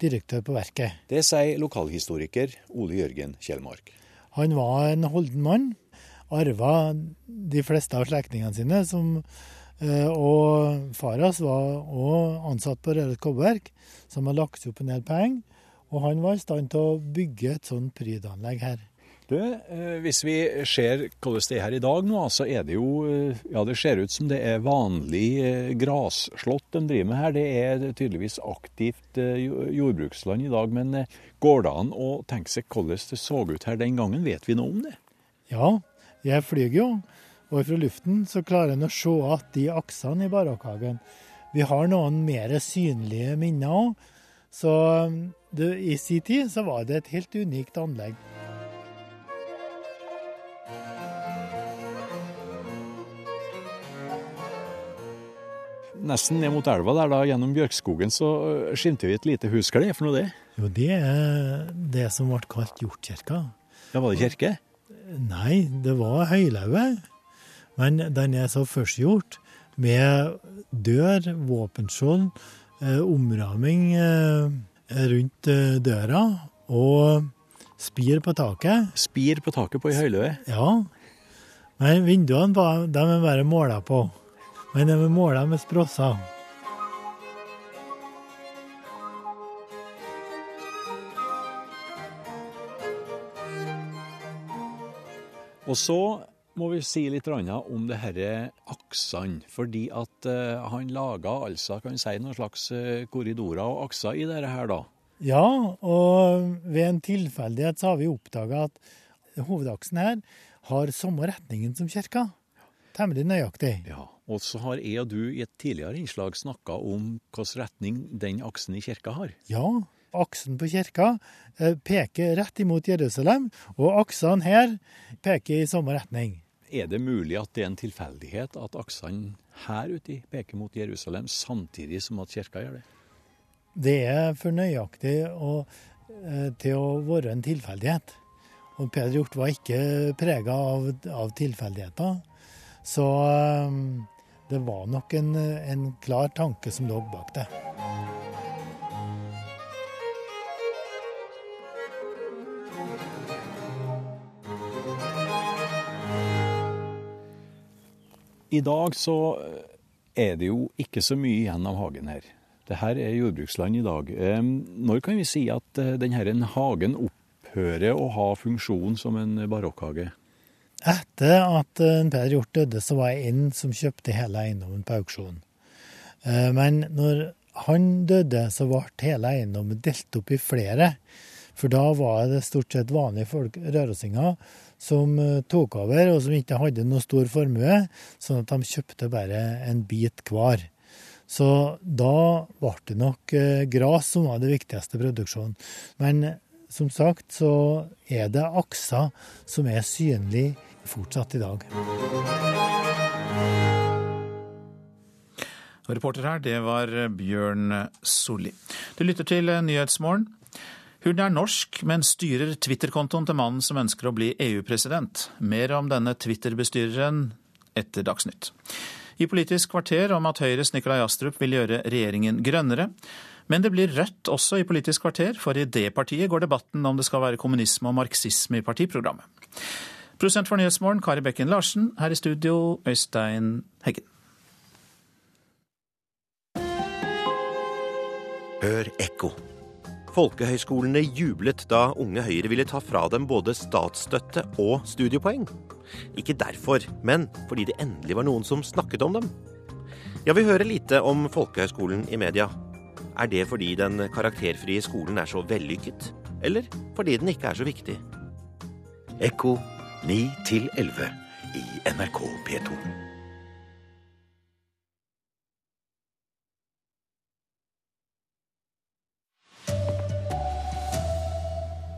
direktør på verket. Det sier lokalhistoriker Ole Jørgen Kjellmark. Han var en holden mann. Arva de fleste av slektningene sine. Som, eh, og far hans var òg ansatt på Røros kobberverk, som har lagt opp en del penger. Og han var i stand til å bygge et sånt prydanlegg her. Du, eh, Hvis vi ser hvordan det er her i dag nå, så er det jo eh, Ja, det ser ut som det er vanlig grasslott grasslått de driver med her. Det er tydeligvis aktivt jordbruksland i dag. Men går det an å tenke seg hvordan det så ut her den gangen? Vet vi noe om det? Ja, jeg flyr jo. Og fra luften så klarer en å se at de aksene i barokkhagen Vi har noen mer synlige minner òg. Så det, i sin tid så var det et helt unikt anlegg. Nesten ned mot elva der da, gjennom bjørkskogen, så skimter vi et lite hus. Hva er det for noe, det? Jo, det er det som ble kalt Hjortkirka. Ja, Var det kirke? Nei, det var høylauget. Men den er så førstgjort med dør, våpenskjold, eh, omramming eh, rundt døra og spir på taket. Spir på taket på ei høyløe? Ja. Men vinduene de er bare måla på. Men de er måle med sprosser. Og så må vi si litt om det disse aksene. Fordi at uh, han laga altså, kan si, noen slags uh, korridorer og akser i dette her, da. Ja, og ved en tilfeldighet så har vi oppdaga at hovedaksen her har samme retningen som kirka. Temmelig nøyaktig. Ja, Og så har jeg og du i et tidligere innslag snakka om hvilken retning den aksen i kirka har. Ja, aksen på kirka eh, peker rett imot Jerusalem, og aksene her peker i samme retning. Er det mulig at det er en tilfeldighet at aksene her ute peker mot Jerusalem, samtidig som at kirka gjør det? Det er for nøyaktig og, eh, til å være en tilfeldighet. Og Peder Hjort var ikke prega av, av tilfeldigheter. Så det var nok en, en klar tanke som lå bak det. I dag så er det jo ikke så mye igjen av hagen her. Det her er jordbruksland i dag. Når kan vi si at eh, denne hagen opphører å ha funksjon som en barokkhage? Etter at eh, Per Hjort døde, så var jeg en som kjøpte hele eiendommen på auksjon. Eh, men når han døde, så ble hele eiendommen delt opp i flere. For da var det stort sett vanlige folk, rørosinger, som eh, tok over, og som ikke hadde noe stor formue, sånn at de kjøpte bare en bit hver. Så da ble det nok gras som var det viktigste produksjonen. Men som sagt så er det akser som er synlig fortsatt i dag. Reporter her, det var Bjørn Solli. Du lytter til Nyhetsmorgen. Hun er norsk, men styrer Twitter-kontoen til mannen som ønsker å bli EU-president. Mer om denne Twitter-bestyreren etter Dagsnytt. I Politisk kvarter om at Høyres Nikolai Astrup vil gjøre regjeringen grønnere. Men det blir rødt også i Politisk kvarter, for i det partiet går debatten om det skal være kommunisme og marxisme i partiprogrammet. Prosent for Nyhetsmorgen, Kari Bekken Larsen. Her i studio, Øystein Heggen. Hør ekko. Folkehøyskolene jublet da Unge Høyre ville ta fra dem både statsstøtte og studiepoeng. Ikke derfor, men fordi det endelig var noen som snakket om dem. Ja, vi hører lite om folkehøyskolen i media. Er det fordi den karakterfrie skolen er så vellykket, eller fordi den ikke er så viktig? Ekko 9 11 i NRK P2.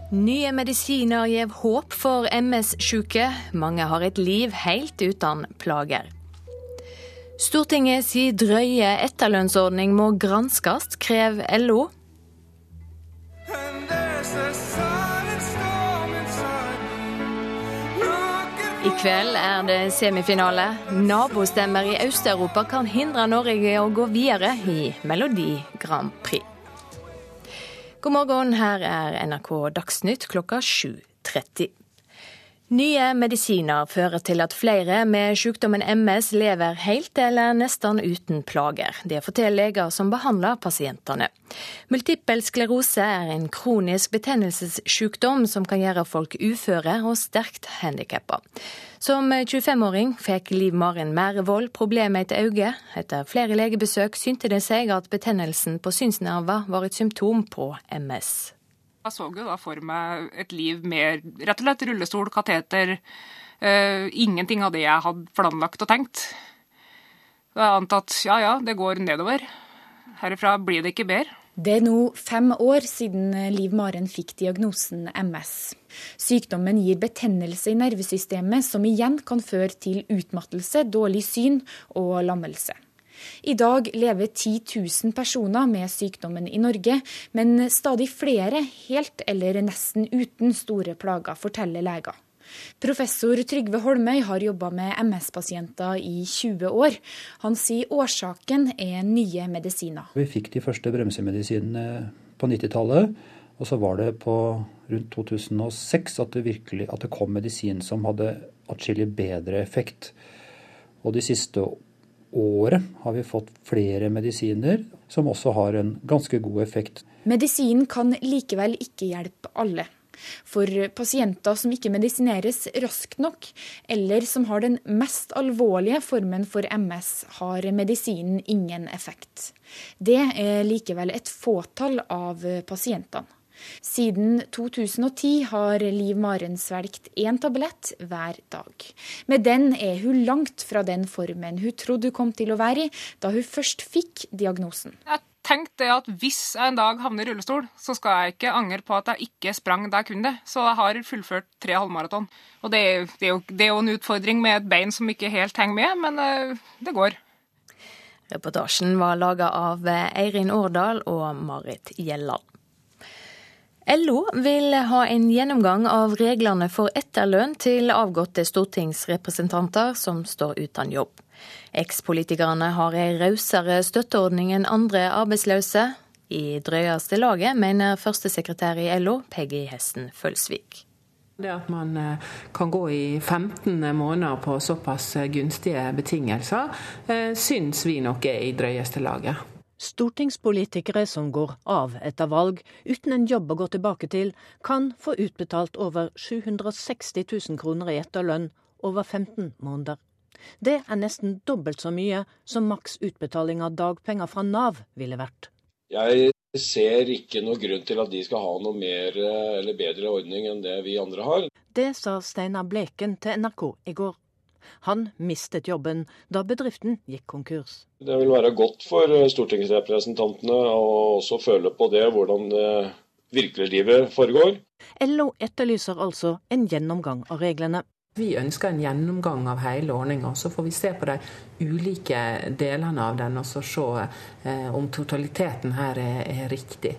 Nye medisiner gir håp for MS-syke. Mange har et liv helt uten plager. Stortingets drøye etterlønnsordning må granskes, krever LO. I kveld er det semifinale. Nabostemmer i Øst-Europa kan hindre Norge å gå videre i Melodi Grand Prix. God morgen, her er NRK Dagsnytt klokka 7.30. Nye medisiner fører til at flere med sykdommen MS lever helt eller nesten uten plager. Det forteller leger som behandler pasientene. Multippel sklerose er en kronisk betennelsessykdom som kan gjøre folk uføre og sterkt handikappa. Som 25-åring fikk Liv Marin Mærevold problemer et øye. Etter flere legebesøk synte det seg at betennelsen på synsnerver var et symptom på MS. Jeg så jo da for meg et liv med rett og slett rullestol, kateter. Uh, ingenting av det jeg hadde planlagt og tenkt. Da har jeg antatt ja ja, det går nedover. Herifra blir det ikke bedre. Det er nå fem år siden Liv Maren fikk diagnosen MS. Sykdommen gir betennelse i nervesystemet, som igjen kan føre til utmattelse, dårlig syn og lammelse. I dag lever 10 000 personer med sykdommen i Norge, men stadig flere helt eller nesten uten store plager, forteller leger. Professor Trygve Holmøy har jobba med MS-pasienter i 20 år. Han sier årsaken er nye medisiner. Vi fikk de første bremsemedisinene på 90-tallet. Og så var det på rundt 2006 at det virkelig at det kom medisin som hadde atskillig bedre effekt. Og de siste året har vi fått flere medisiner som også har en ganske god effekt. Medisinen kan likevel ikke hjelpe alle. For pasienter som ikke medisineres raskt nok, eller som har den mest alvorlige formen for MS, har medisinen ingen effekt. Det er likevel et fåtall av pasientene. Siden 2010 har Liv Maren svelget én tablett hver dag. Med den er hun langt fra den formen hun trodde hun kom til å være i da hun først fikk diagnosen. Jeg tenkte at hvis jeg en dag havner i rullestol, så skal jeg ikke angre på at jeg ikke sprang da jeg kunne det. Så jeg har fullført tre halvmaraton. Og det, det, er jo, det, er jo, en utfordring med et bein som ikke helt henger med, men uh, det går. Reportasjen var laga av Eirin Årdal og Marit Gjelland. LO vil ha en gjennomgang av reglene for etterlønn til avgåtte stortingsrepresentanter som står uten jobb. Ekspolitikerne har ei rausere støtteordning enn andre arbeidsløse. I drøyeste laget, mener førstesekretær i LO, Peggy Hesten Følsvik. Det at man eh, kan gå i 15 måneder på såpass gunstige betingelser, eh, syns vi nok er i drøyeste laget. Stortingspolitikere som går av etter valg uten en jobb å gå tilbake til, kan få utbetalt over 760 000 kroner i etterlønn over 15 måneder. Det er nesten dobbelt så mye som maks utbetaling av dagpenger fra Nav ville vært. Jeg ser ikke noe grunn til at de skal ha noe mer eller bedre ordning enn det vi andre har. Det sa Steinar Bleken til NRK i går. Han mistet jobben da bedriften gikk konkurs. Det vil være godt for eh, stortingsrepresentantene å også føle på det, hvordan det eh, livet foregår. LO etterlyser altså en gjennomgang av reglene. Vi ønsker en gjennomgang av hele ordninga. Så får vi se på de ulike delene av den og så se eh, om totaliteten her er, er riktig.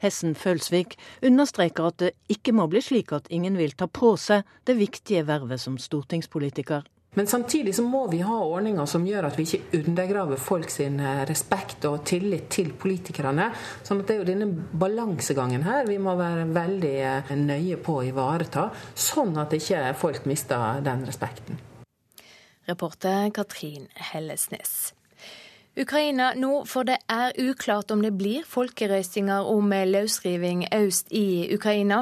Hessen Følsvik understreker at det ikke må bli slik at ingen vil ta på seg det viktige vervet som stortingspolitiker. Men samtidig så må vi ha ordninger som gjør at vi ikke undergraver folk sin eh, respekt og tillit til politikerne. Sånn at det er jo denne balansegangen her vi må være veldig eh, nøye på å ivareta, sånn at ikke folk mister den respekten. Reporter Katrin Hellesnes. Ukraina nå, for det er uklart om det blir folkerøystinger om løsriving øst i Ukraina.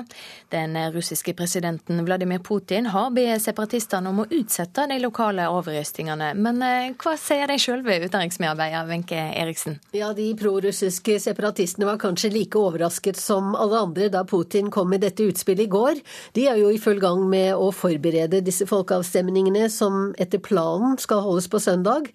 Den russiske presidenten Vladimir Putin har bedt separatistene om å utsette de lokale avrøstingene. Men eh, hva sier de sjølve, utenriksmedarbeider Wenche Eriksen? Ja, De prorussiske separatistene var kanskje like overrasket som alle andre da Putin kom med dette utspillet i går. De er jo i full gang med å forberede disse folkeavstemningene som etter planen skal holdes på søndag.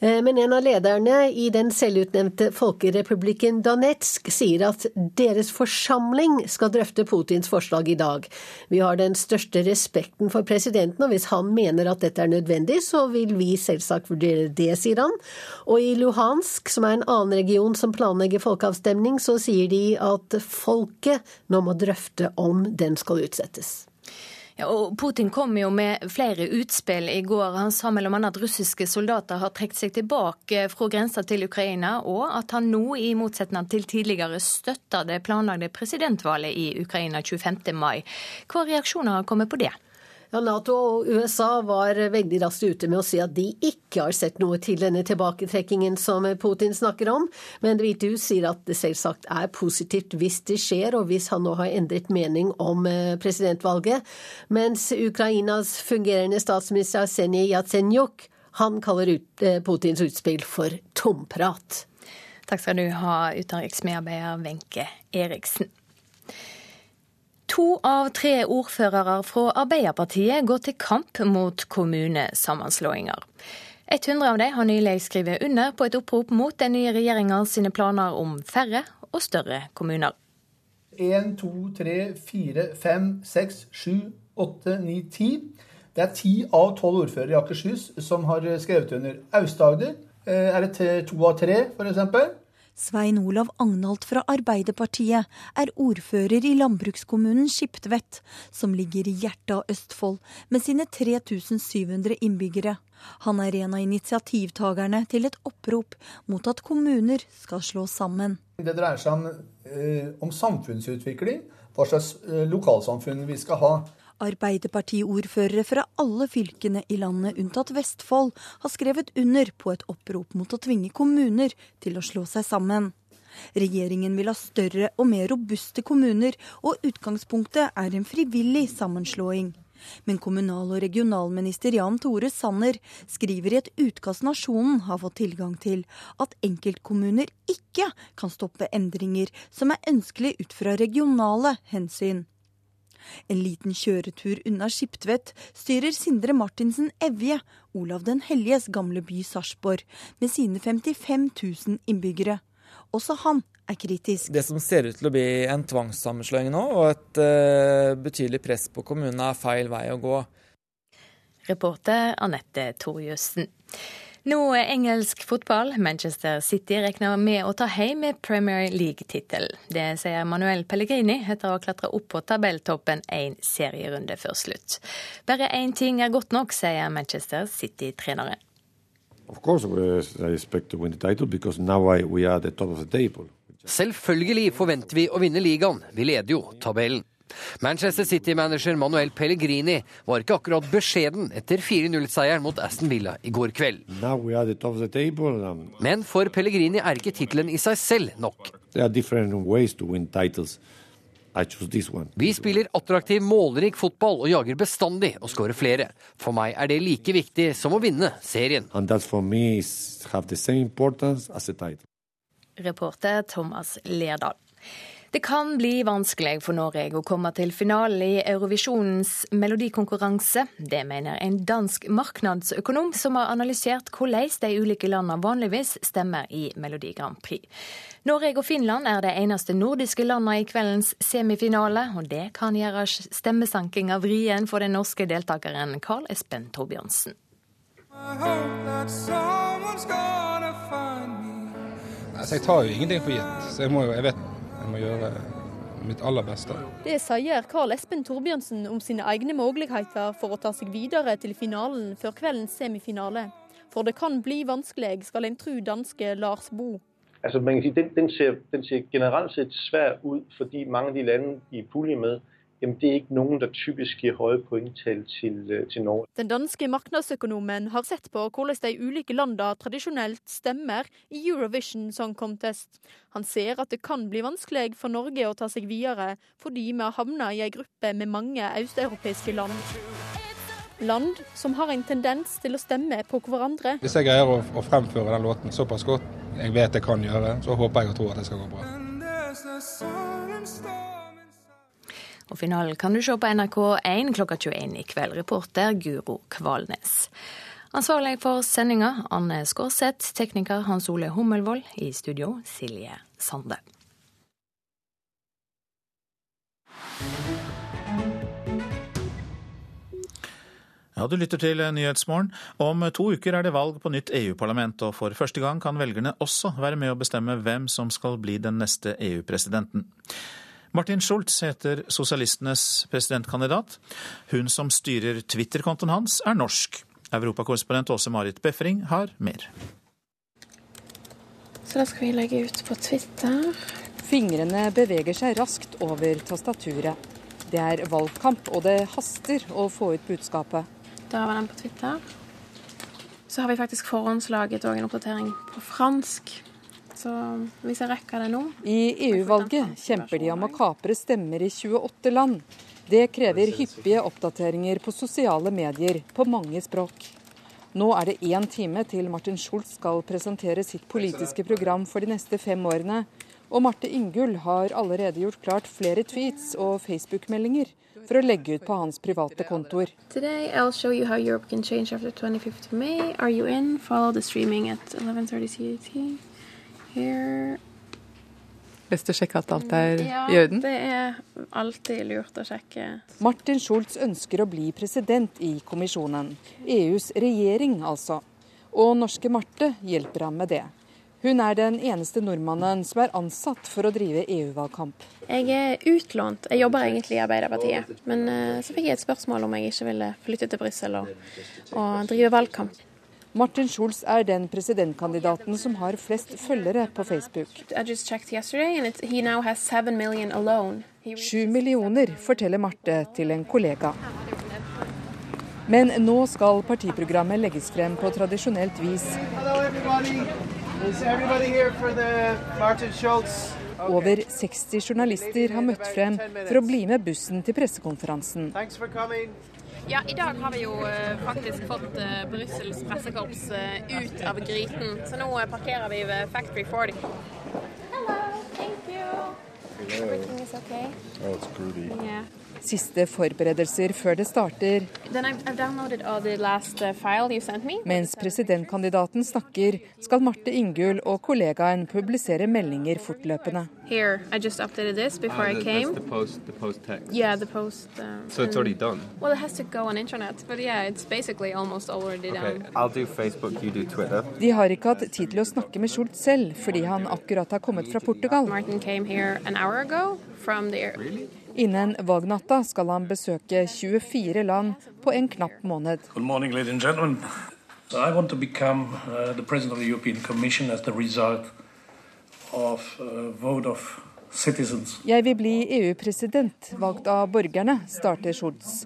Eh, men en av lederne i den selvutnevnte folkerepublikken Donetsk sier at deres forsamling skal drøfte Putins forslag i dag. Vi har den største respekten for presidenten, og hvis han mener at dette er nødvendig, så vil vi selvsagt vurdere det, sier han. Og i Luhansk, som er en annen region som planlegger folkeavstemning, så sier de at folket nå må drøfte om den skal utsettes. Ja, og Putin kom jo med flere utspill i går. Han sa bl.a. at russiske soldater har trukket seg tilbake fra grensa til Ukraina, og at han nå, i motsetning til tidligere, støtter det planlagte presidentvalget i Ukraina 25. mai. Hva reaksjoner har kommet på det? Ja, Nato og USA var veldig raskt ute med å si at de ikke har sett noe til denne tilbaketrekkingen som Putin snakker om, men Det sier at det selvsagt er positivt hvis det skjer, og hvis han nå har endret mening om eh, presidentvalget. Mens Ukrainas fungerende statsminister Arsenij Jatsenjuk han kaller ut eh, Putins utspill for tomprat. Takk skal du ha, utenriksmedarbeider Wenche Eriksen. To av tre ordførere fra Arbeiderpartiet går til kamp mot kommunesammenslåinger. 100 av dem har nylig skrevet under på et opprop mot den nye regjeringa sine planer om færre og større kommuner. 1, 2, 3, 4, 5, 6, 7, 8, 9, 10. Det er ti av tolv ordførere i Akershus som har skrevet under. Aust-Agder eh, er det to av tre, f.eks. Svein Olav Agnalt fra Arbeiderpartiet er ordfører i landbrukskommunen Skiptvet, som ligger i hjertet av Østfold med sine 3700 innbyggere. Han er en av initiativtakerne til et opprop mot at kommuner skal slås sammen. Det dreier seg om, eh, om samfunnsutvikling, hva slags eh, lokalsamfunn vi skal ha. Arbeiderpartiordførere fra alle fylkene i landet unntatt Vestfold har skrevet under på et opprop mot å tvinge kommuner til å slå seg sammen. Regjeringen vil ha større og mer robuste kommuner, og utgangspunktet er en frivillig sammenslåing. Men kommunal- og regionalminister Jan Tore Sanner skriver i et utkast Nasjonen har fått tilgang til, at enkeltkommuner ikke kan stoppe endringer som er ønskelig ut fra regionale hensyn. En liten kjøretur unna Skiptvet styrer Sindre Martinsen Evje, Olav den helliges gamle by Sarpsborg, med sine 55 000 innbyggere. Også han er kritisk. Det som ser ut til å bli en tvangssammenslåing nå, og et uh, betydelig press på kommunene, er feil vei å gå. Reporter Anette Torjussen. Nå er engelsk fotball. Manchester City regner med å ta hjem med Premier League-tittelen. Det sier Manuel Pellegrini etter å ha klatra opp på tabelltoppen én serierunde før slutt. Bare én ting er godt nok, sier Manchester City-treneren. Selvfølgelig forventer vi å vinne ligaen. Vi leder jo tabellen. Manchester City-manager Manuel Pellegrini var ikke akkurat beskjeden etter 4-0-seieren mot Aston Villa i går kveld. Men for Pellegrini er ikke tittelen i seg selv nok. Vi spiller attraktiv, målrik fotball og jager bestandig og skårer flere. For meg er det like viktig som å vinne serien. Reporter Thomas Lerdal. Det kan bli vanskelig for Norge å komme til finalen i Eurovisjonens melodikonkurranse. Det mener en dansk marknadsøkonom som har analysert hvordan de ulike landene vanligvis stemmer i Melodi Grand Prix. Norge og Finland er de eneste nordiske landene i kveldens semifinale, og det kan gjøre stemmesanking av vrien for den norske deltakeren Carl Espen Torbjørnsen. Altså, jeg tar jo ingenting for gitt, så jeg, må jo, jeg vet jeg må gjøre mitt aller beste. Det sier Karl Espen Torbjørnsen om sine egne muligheter for å ta seg videre til finalen før kveldens semifinale. For det kan bli vanskelig, skal en tro danske Lars Bo. Altså, man kan si, den, den, ser, den ser generelt sett svær ut fordi mange av de landene de er pulje med, jamen det er ikke noen der typisk gir høye poengtall til, øh, til Norge. Den danske markedsøkonomen har sett på hvordan de ulike landene tradisjonelt stemmer i Eurovision Song Contest. Han ser at det kan bli vanskelig for Norge å ta seg videre, fordi vi har havna i ei gruppe med mange østeuropeiske land. Land som har en tendens til å stemme på hverandre. Hvis jeg greier å, å fremføre den låten såpass godt jeg vet jeg kan gjøre, så håper jeg og tror at det skal gå bra. Og finalen kan du se på NRK1 klokka 21 i kveld. Reporter Guro Kvalnes. Ansvarlig for sendinga Anne Skårseth, tekniker Hans Ole Hummelvold. I studio Silje Sande. Ja, Du lytter til Nyhetsmorgen. Om to uker er det valg på nytt EU-parlament, og for første gang kan velgerne også være med å bestemme hvem som skal bli den neste EU-presidenten. Martin Schulz heter sosialistenes presidentkandidat. Hun som styrer Twitter-kontoen hans, er norsk. Europakorrespondent Åse Marit Befring har mer. Så da skal vi legge ut på Twitter. Fingrene beveger seg raskt over tastaturet. Det er valgkamp, og det haster å få ut budskapet. Da var den på Twitter. Så har vi faktisk forhåndslaget òg en oppdatering på fransk. Så hvis jeg rekker det nå I EU-valget kjemper de om å kapre stemmer i 28 land. Det krever hyppige oppdateringer på sosiale medier på mange språk. Nå er det én time til Martin Schulz skal presentere sitt politiske program for de neste fem årene. Og Marte Ingull har allerede gjort klart flere tweets og Facebook-meldinger for å legge ut på hans private kontoer. Today I'll show you how Europe can change after 25th of May. Are you in? Follow the streaming at 11.30 CET. Here. Best å sjekke at alt er ja, i orden? det er alltid lurt å sjekke. Martin Schulz ønsker å bli president i kommisjonen. EUs regjering, altså. Og norske Marte hjelper ham med det. Hun er den eneste nordmannen som er ansatt for å drive EU-valgkamp. Jeg er utlånt. Jeg jobber egentlig i Arbeiderpartiet. Men uh, så fikk jeg et spørsmål om jeg ikke ville flytte til Brussel og, og drive valgkamp. Martin Schulz er den presidentkandidaten som har flest følgere på Facebook. Sju millioner, forteller Marte til en kollega. Men nå skal partiprogrammet legges frem på tradisjonelt vis. Over 60 journalister har møtt frem for å bli med bussen til pressekonferansen. Ja, I dag har vi jo uh, faktisk fått uh, Brussels pressekorps uh, ut av gryten. Så nå parkerer vi ved Factory 40. Hello, thank you. Everything is okay? Oh, it's groovy. Yeah. Siste forberedelser før det starter. Mens presidentkandidaten snakker, skal Marte Ingull og kollegaen publisere meldinger fortløpende. Here, I just updated this before uh, I came. That's the post, the post text. Yeah, the post. Um, so it's already done. Well, it has to go on internet, but yeah, it's basically almost already okay. I'll do Facebook, you do Twitter. De har ikke hatt tid til å snakke med Schultz selv, fordi han akkurat har kommet fra Portugal. Martin came here an hour ago from the Really? Innen valgnatta skal han besøke 24 land på en knapp måned. Morning, ladies and gentlemen. So I want to become uh, the president of the European Commission as the result of a vote of citizens. Jeg vil bli EU-president, valgt av borgerne, starter Schultz.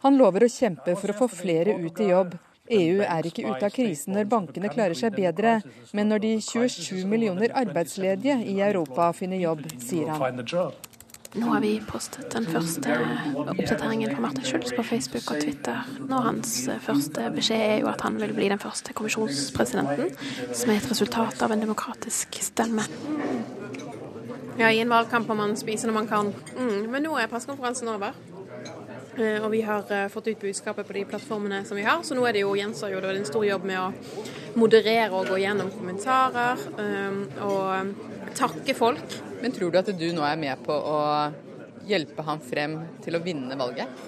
Han lover å kjempe for å få flere ut i jobb. EU er ikke ute av krisen når bankene klarer seg bedre, men når de 27 millioner arbeidsledige i Europa finner jobb, sier han. Nå har vi postet den første oppdateringen fra Martin Schulz på Facebook og Twitter. Nå Hans første beskjed er jo at han vil bli den første kommisjonspresidenten, som er et resultat av en demokratisk stemme. Ja, I en valgkamp må man spise når man kan. Mm, men nå er pressekonferansen over. Eh, Og vi har eh, fått ut budskapet på de plattformene som vi har, så nå er det jo gjenstår jo en stor jobb med å moderere og gå gjennom kommentarer eh, og takke folk. Men tror du at du nå er med på å hjelpe ham frem til å vinne valget?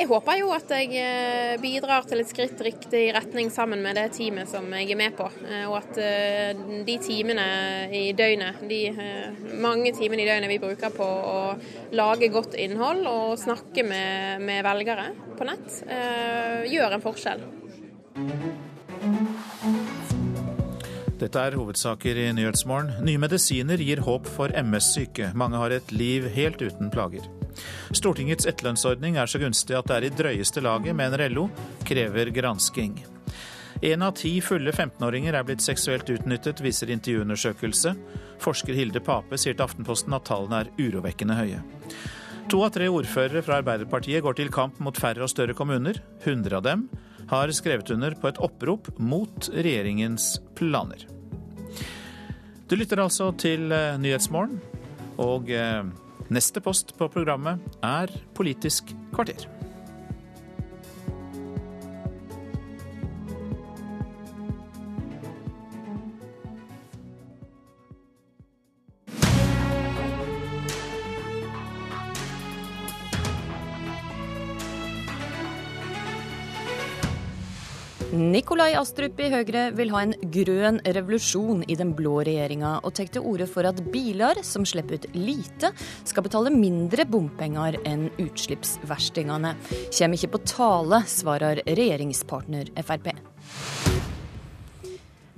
Jeg håper jo at jeg eh, bidrar til et skritt riktig retning sammen med det teamet som jeg er med på. Eh, og at eh, de timene i døgnet, de mange timene i døgnet vi bruker på å lage godt innhold og snakke med, med velgere på nett, gjør en forskjell. Dette er hovedsaker i Nyhetsmorgen. Nye medisiner gir håp for MS-syke. Mange har et liv helt uten plager. Stortingets etterlønnsordning er så gunstig at det er i drøyeste laget, mener LO, krever gransking. Én av ti fulle 15-åringer er blitt seksuelt utnyttet, viser intervjuundersøkelse. Forsker Hilde Pape sier til Aftenposten at tallene er urovekkende høye. To av tre ordførere fra Arbeiderpartiet går til kamp mot færre og større kommuner. 100 av dem har skrevet under på et opprop mot regjeringens planer. Du lytter altså til eh, Nyhetsmorgen, og eh, Neste post på programmet er Politisk kvarter. Nikolai Astrup i Høyre vil ha en grønn revolusjon i den blå regjeringa, og tar til orde for at biler som slipper ut lite, skal betale mindre bompenger enn utslippsverstingene. Kjem ikke på tale, svarer regjeringspartner Frp.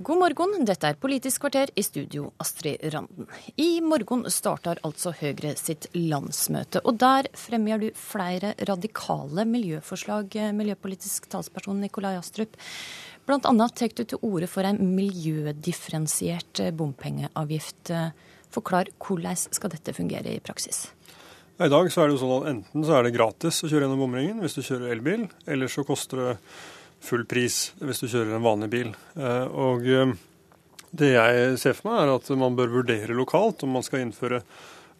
God morgen, dette er Politisk kvarter i studio, Astrid Randen. I morgen starter altså Høyre sitt landsmøte, og der fremmer du flere radikale miljøforslag, miljøpolitisk talsperson Nikolai Astrup. Blant annet tar du til orde for en miljødifferensiert bompengeavgift. Forklar, hvordan skal dette fungere i praksis? I dag så er det jo sånn at enten så er det gratis å kjøre gjennom bomringen hvis du kjører elbil, eller så koster det full pris hvis du kjører en vanlig bil. Eh, og eh, det jeg ser for meg, er at man bør vurdere lokalt om man skal innføre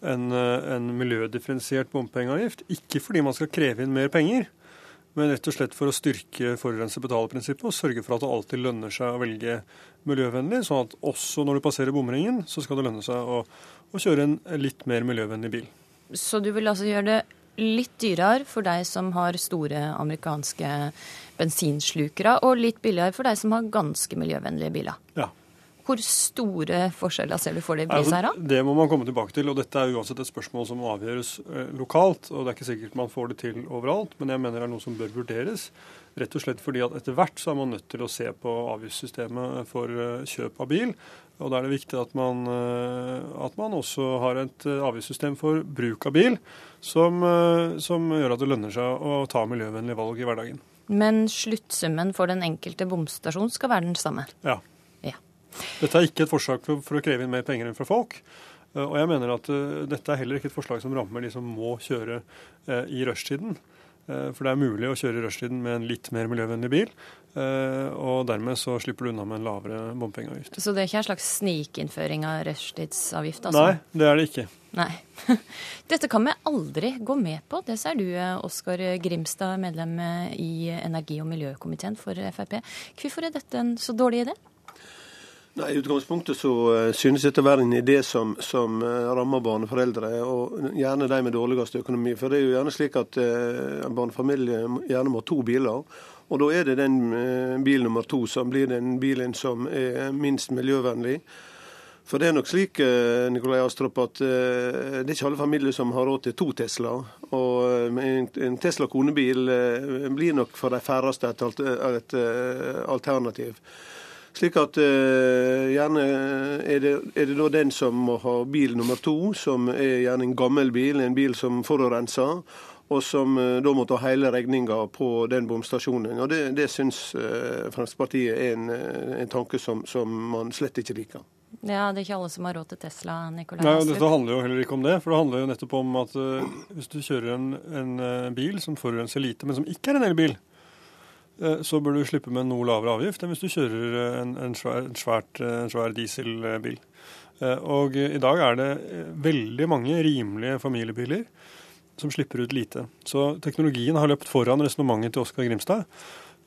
en, eh, en miljødifferensiert bompengeavgift. Ikke fordi man skal kreve inn mer penger, men rett og slett for å styrke forurenser betaler-prinsippet og sørge for at det alltid lønner seg å velge miljøvennlig, sånn at også når du passerer bomringen, så skal det lønne seg å, å kjøre en litt mer miljøvennlig bil. Så du vil altså gjøre det litt dyrere for de som har store amerikanske bensinslukere, og litt billigere for de som har ganske miljøvennlige biler. Ja. Hvor store forskjeller ser du for deg i pris her, da? Det må man komme tilbake til. og Dette er uansett et spørsmål som avgjøres eh, lokalt. og Det er ikke sikkert man får det til overalt, men jeg mener det er noe som bør vurderes. Rett og slett fordi at etter hvert så er man nødt til å se på avgiftssystemet for eh, kjøp av bil. Og da er det viktig at man, eh, at man også har et avgiftssystem for bruk av bil som, som gjør at det lønner seg å ta miljøvennlige valg i hverdagen. Men sluttsummen for den enkelte bomstasjon skal være den samme? Ja. ja. Dette er ikke et forslag for, for, å kreve inn mer penger enn fra folk. Eh, og jeg mener at uh, dette er heller ikke et forslag som rammer de som må kjøre uh, i rushtiden. Uh, for det er mulig å kjøre i rushtiden med en litt mer miljøvennlig bil. Og dermed så slipper du unna med en lavere bompengeavgift. Så det er ikke en slags snikinnføring av rushtidsavgift? Altså? Nei, det er det ikke. Nei. Dette kan vi aldri gå med på. Det sier du, Oskar Grimstad, medlem i energi- og miljøkomiteen for Frp. Hvorfor er dette en så dårlig idé? Nei, I utgangspunktet så uh, synes dette å være en idé som, som uh, rammer barneforeldre, og gjerne de med dårligst økonomi. For det er jo gjerne slik at uh, en barnefamilie gjerne må ha to biler. Og da er det den bil nummer to som blir den bilen som er minst miljøvennlig. For det er nok slik eh, Nikolai Astrup, at eh, det er ikke alle familier som har råd til to Tesla. Og eh, en Tesla konebil blir nok for de færreste et alternativ. Slik at gjerne er det, er det da den som må ha bil nummer to, som er gjerne en gammel bil, en bil som forurenser og som da må ta hele regninga på den bomstasjonen. Og Det, det syns Fremskrittspartiet er en, en tanke som, som man slett ikke liker. Ja, Det er ikke alle som har råd til Tesla. Nikolai Nei, Dette handler jo heller ikke om det. For det handler jo nettopp om at uh, hvis du kjører en, en uh, bil som forurenser lite, men som ikke er en elbil, uh, så bør du slippe med noe lavere avgift enn hvis du kjører en, en, svær, en svært, svær, dieselbil. og i dag er det veldig mange rimelige familiebiler som slipper ut lite. Så teknologien har løpt foran resonnementet til Oskar Grimstad.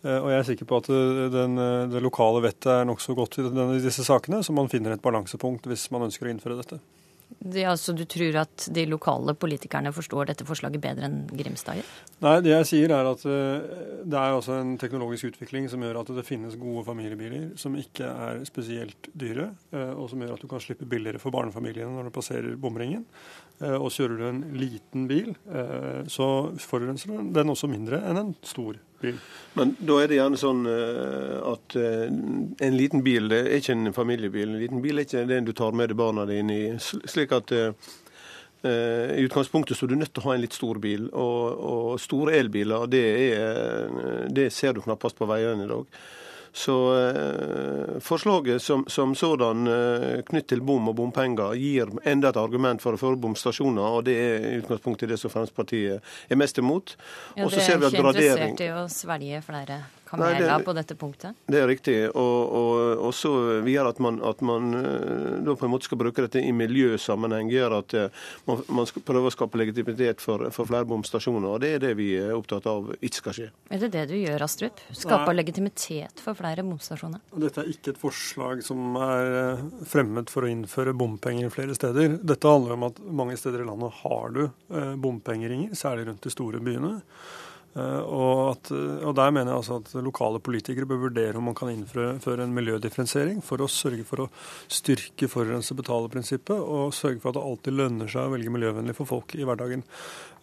Eh, og jeg er sikker på at eh, den, eh, det lokale vettet er nokså godt i disse sakene, så man finner et balansepunkt hvis man ønsker å innføre dette. Det, altså, du tror at de lokale politikerne forstår dette forslaget bedre enn Grimstad? Nei, det jeg sier er at uh, det er også en teknologisk utvikling som gjør at det finnes gode familiebiler som ikke er spesielt dyre, uh, og som gjør at du kan slippe billigere for barnefamiliene når du passerer bomringen. Uh, og kjører du en liten bil, så forurenser den også mindre enn en stor bil. Men da er det gjerne sånn at en liten bil det er ikke en familiebil. En liten bil er ikke den du tar med deg barna dine i. slik at i utgangspunktet så er du nødt til å ha en litt stor bil. Og, og store elbiler, det, er, det, ser du knappest på veiene i dag. Så eh, forslaget som, som sådan eh, knytt til bom og bompenger gir enda et argument for å føre bomstasjoner, og det er i utgangspunktet det som Fremskrittspartiet er mest imot. Ja, Dere er ikke interessert i å svelge flere kameler på dette punktet? Det er riktig. Og, og, og så videre at man, at man eh, da på en måte skal bruke dette i miljøsammenheng, gjør at eh, man, man skal prøve å skape legitimitet for, for, flere bomstasjoner. og Det er det vi er opptatt av ikke skal skje. Er det det du gjør, Astrup? Skape legitimitet for flere bomstasjoner? Dette er ikke et forslag som er eh, fremmet for å innføre bompenger flere steder. Dette handler om at mange steder i landet har du bompengeringer, særlig rundt de store byene. Eh, og, at, og, Der mener jeg altså at lokale politikere bør vurdere om man kan innføre en miljødifferensiering for å sørge for å styrke forurenser betaler-prinsippet, og sørge for at det alltid lønner seg å velge miljøvennlig for folk i hverdagen.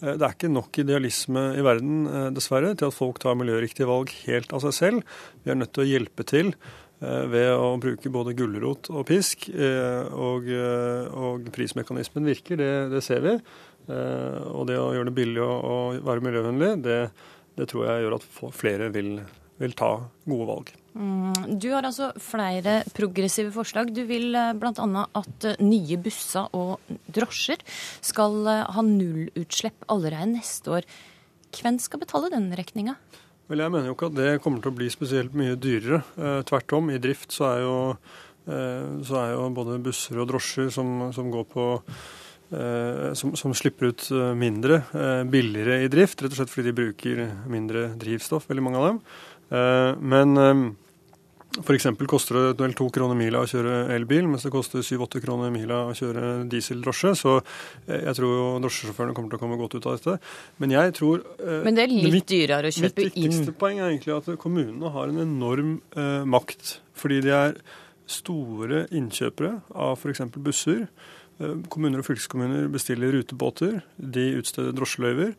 Eh, det er ikke nok idealisme i verden, eh, dessverre, til at folk tar miljøriktige valg helt av seg selv. Vi er nødt til å hjelpe til ved å bruke både gulrot og pisk. Og, og prismekanismen virker, det, det ser vi. Eh, og det å gjøre det billig å være miljøvennlig, det, det tror jeg gjør at flere vil, vil ta gode valg. Mm, du har altså flere progressive forslag. Du vil eh, bl.a. at eh, nye busser og drosjer skal ha nullutslipp allerede neste år. Hvem skal betale den regninga? Vel, Jeg mener jo ikke at det kommer til å bli spesielt mye dyrere. tvert om. I drift så er jo, så er jo både busser og drosjer som, som går på Eh, som, som, slipper ut eh, mindre, eh, billigere i drift, rett og slett fordi de bruker mindre drivstoff, veldig mange av dem. Men f.eks. koster det vel to kroner mila å kjøre elbil, mens det koster syv-åtte kroner mila å kjøre dieseldrosje. Så jeg tror jo drosjesjåførene kommer til å komme godt ut av dette. Men jeg tror Men det er litt mitt, dyrere å kjøpe inn? Mitt viktigste poeng er egentlig at kommunene har en enorm eh, makt. Fordi de er store innkjøpere av f.eks. busser. Eh, kommuner og fylkeskommuner bestiller rutebåter, de utsteder drosjeløyver,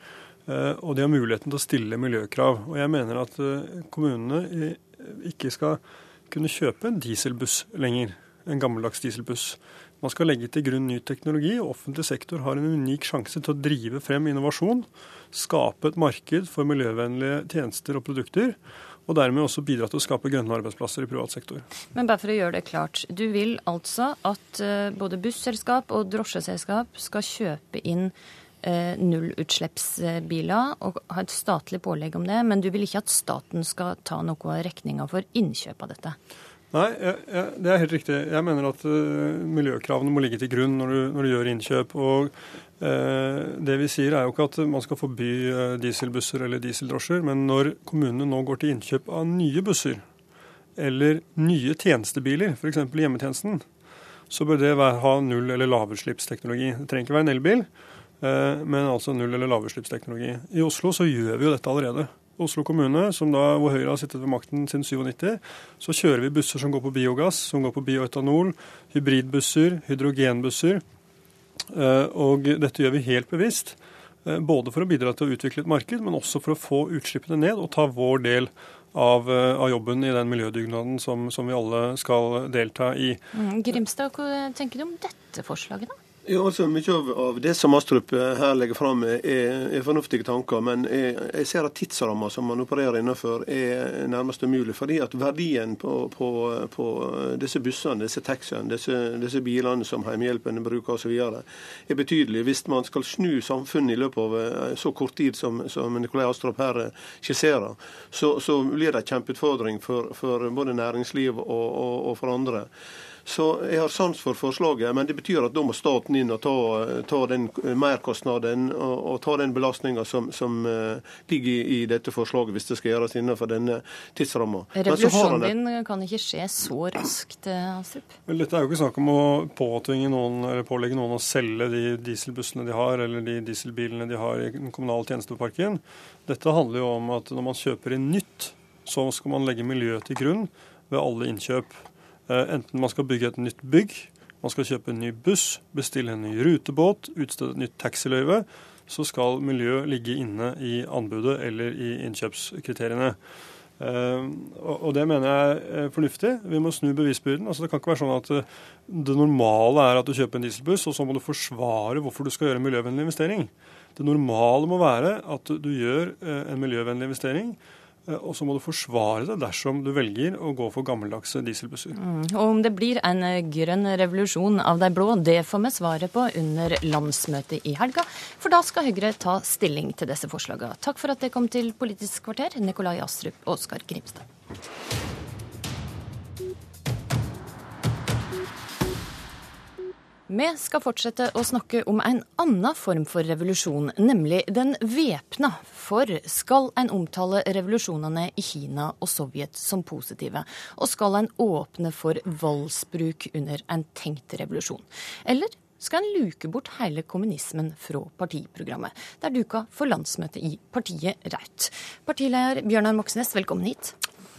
eh, og de har muligheten til å stille miljøkrav. Og jeg mener at eh, kommunene ikke skal kunne kjøpe en dieselbuss lenger, en gammeldags dieselbuss. Man skal legge til grunn ny teknologi, og offentlig sektor har en unik sjanse til å drive frem innovasjon, skape et marked for miljøvennlige tjenester og produkter og dermed også bidra til å skape grønne arbeidsplasser i privat sektor. Men bare for å gjøre det klart, du vil altså at eh, både busselskap og drosjeselskap skal kjøpe inn eh, nullutslippsbiler og ha et statlig pålegg om det, men du vil ikke at staten skal ta noe av regninga for innkjøp av dette? Nei, jeg, jeg, det er helt riktig. Jeg mener at uh, miljøkravene må ligge til grunn når du, når du gjør innkjøp. og Det vi sier er jo ikke at man skal forby uh, dieselbusser eller dieseldrosjer, men når kommunene nå går til innkjøp av nye busser eller nye tjenestebiler, f.eks. hjemmetjenesten, så bør det ha null- eller lavutslippsteknologi. Det trenger ikke være en elbil, men altså null- eller lavutslippsteknologi. I Oslo så gjør vi jo dette allerede. Oslo kommune, da, hvor Høyre har sittet ved makten siden 97, så kjører vi busser som går på biogass, som går på bioetanol, hybridbusser, hydrogenbusser. Eh, og dette gjør vi helt bevisst. Eh, både for å bidra til å utvikle et marked, men også for å få utslippene ned og ta vår del av, eh, av jobben i den miljødugnaden som, som, vi alle skal delta i. Mm, Grimstad, hva tenker du om dette forslaget, da? Ja, altså Mye av, av, det som Astrup eh, her legger fram, er, er fornuftige tanker. Men jeg, jeg ser at tidsramma som man opererer innenfor, er nærmest umulig. Fordi at verdien på, på, på disse bussene, disse taxiene, disse, disse, bilene som Hjemmehjelpen bruker osv., er betydelig. Hvis man skal snu samfunnet i løpet av eh, så kort tid som, som Nikolai Astrup her eh, skisserer, så, så blir det en kjempeutfordring for, for både næringsliv og, og, og for andre. Så jeg har sans for forslaget, men det betyr at da må staten inn og ta, ta den merkostnaden og, og, ta den belastninga som, som uh, ligger i, i, dette forslaget, hvis det skal gjøres innenfor denne tidsramma. Revolusjonen din kan ikke skje så raskt, Astrup? Vel, dette er jo ikke snakk om å påtvinge noen, eller pålegge noen å selge de dieselbussene de har, eller de dieselbilene de har i den kommunale tjenesteparken. Dette handler jo om at når man kjøper inn nytt, så skal man legge miljøet til grunn ved alle innkjøp. Eh, enten man skal bygge et nytt bygg, man skal kjøpe en ny buss, bestille en ny rutebåt, utstede et nytt taxiløyve, så skal miljø ligge inne i anbudet eller i innkjøpskriteriene. Eh, og det mener jeg er fornuftig. Vi må snu bevisbyrden. Altså det kan ikke være sånn at eh, det normale er at du kjøper en dieselbuss, og så må du forsvare hvorfor du skal gjøre en miljøvennlig investering. Det normale må være at du gjør en miljøvennlig investering og så må du forsvare det dersom du velger å gå for gammeldagse dieselbusser. Mm. Og om det blir en eh, grønn revolusjon av de blå, det får vi svaret på under landsmøtet i helga. For da skal Høyre ta stilling til disse forslagene. Takk for at det kom til Politisk kvarter, Nikolai Astrup og Oskar Grimstad. Vi skal fortsette å snakke om en annen form for revolusjon, nemlig den væpna. For skal en omtale revolusjonene i Kina og Sovjet som positive? Og skal en åpne for voldsbruk under en tenkt revolusjon? Eller skal en luke bort hele kommunismen fra partiprogrammet? Det er duka for landsmøtet i partiet Raut. Partileder Bjørnar Moxnes, velkommen hit.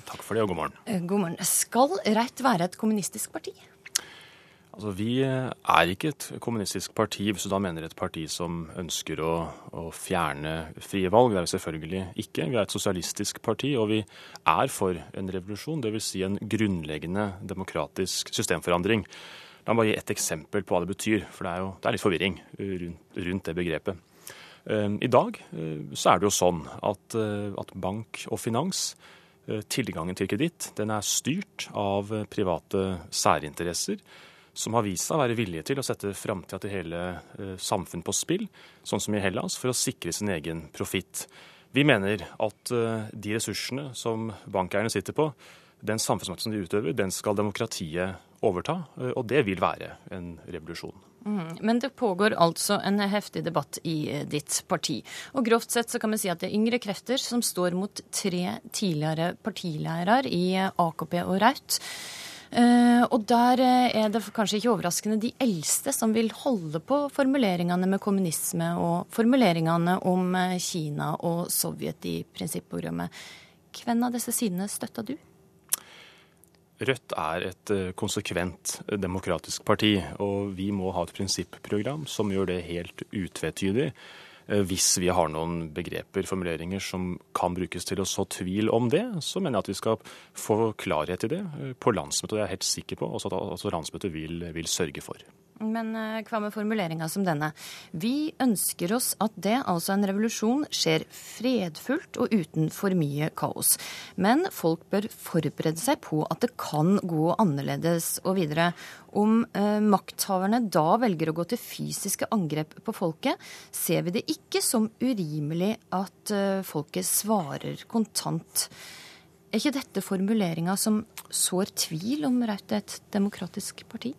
Takk for det, og god morgen. Eh, god morgen. Skal Raut være et kommunistisk parti? Altså, Vi er ikke et kommunistisk parti, hvis du da mener et parti som ønsker å, å, fjerne frie valg. Det er vi selvfølgelig ikke. Vi er et sosialistisk parti, og vi er for en revolusjon. Dvs. Si en grunnleggende demokratisk systemforandring. La meg bare gi et eksempel på hva det betyr, for det er jo det er litt forvirring rundt, rundt det begrepet. Eh, I dag eh, så er det jo sånn at, eh, at bank og finans Tilgangen til kreditt den er styrt av private særinteresser som har vist seg å være villige til å sette framtida til hele eh, samfunn på spill, sånn som i Hellas, for å sikre sin egen profitt. Vi mener at eh, de ressursene som bankeierne sitter på, den samfunnsmakten de utøver, den skal demokratiet overta, eh, og det vil være en revolusjon. Mm, men det pågår altså en heftig debatt i ditt parti. Og grovt sett så kan vi si at det er yngre krefter som står mot tre tidligere partileirer i AKP og Raut. Eh, og der eh, er det kanskje ikke overraskende de eldste som vil holde på formuleringene med kommunisme og formuleringene om eh, Kina og Sovjet i prinsipprogrammet. Hvem av disse sidene støtta du? Rødt er et konsekvent demokratisk parti, og vi må ha et prinsipprogram som gjør det helt utvetydig hvis vi har noen begreper, formuleringer, som kan brukes til å så tvil om det, så mener jeg at vi skal få klarhet i det eh, på landsmøtet. Jeg er helt sikker på også at altså landsmøtet vil, vil sørge for. Men eh, hva med formuleringa som denne? Vi ønsker oss at det, altså en revolusjon, skjer fredfullt og uten for mye kaos. Men folk bør forberede seg på at det kan gå annerledes og videre. Om eh, makthaverne da velger å gå til fysiske angrep på folket, ser vi det ikke som urimelig at eh, folket svarer kontant. Er ikke dette formuleringa som sår tvil om Raut er et demokratisk parti?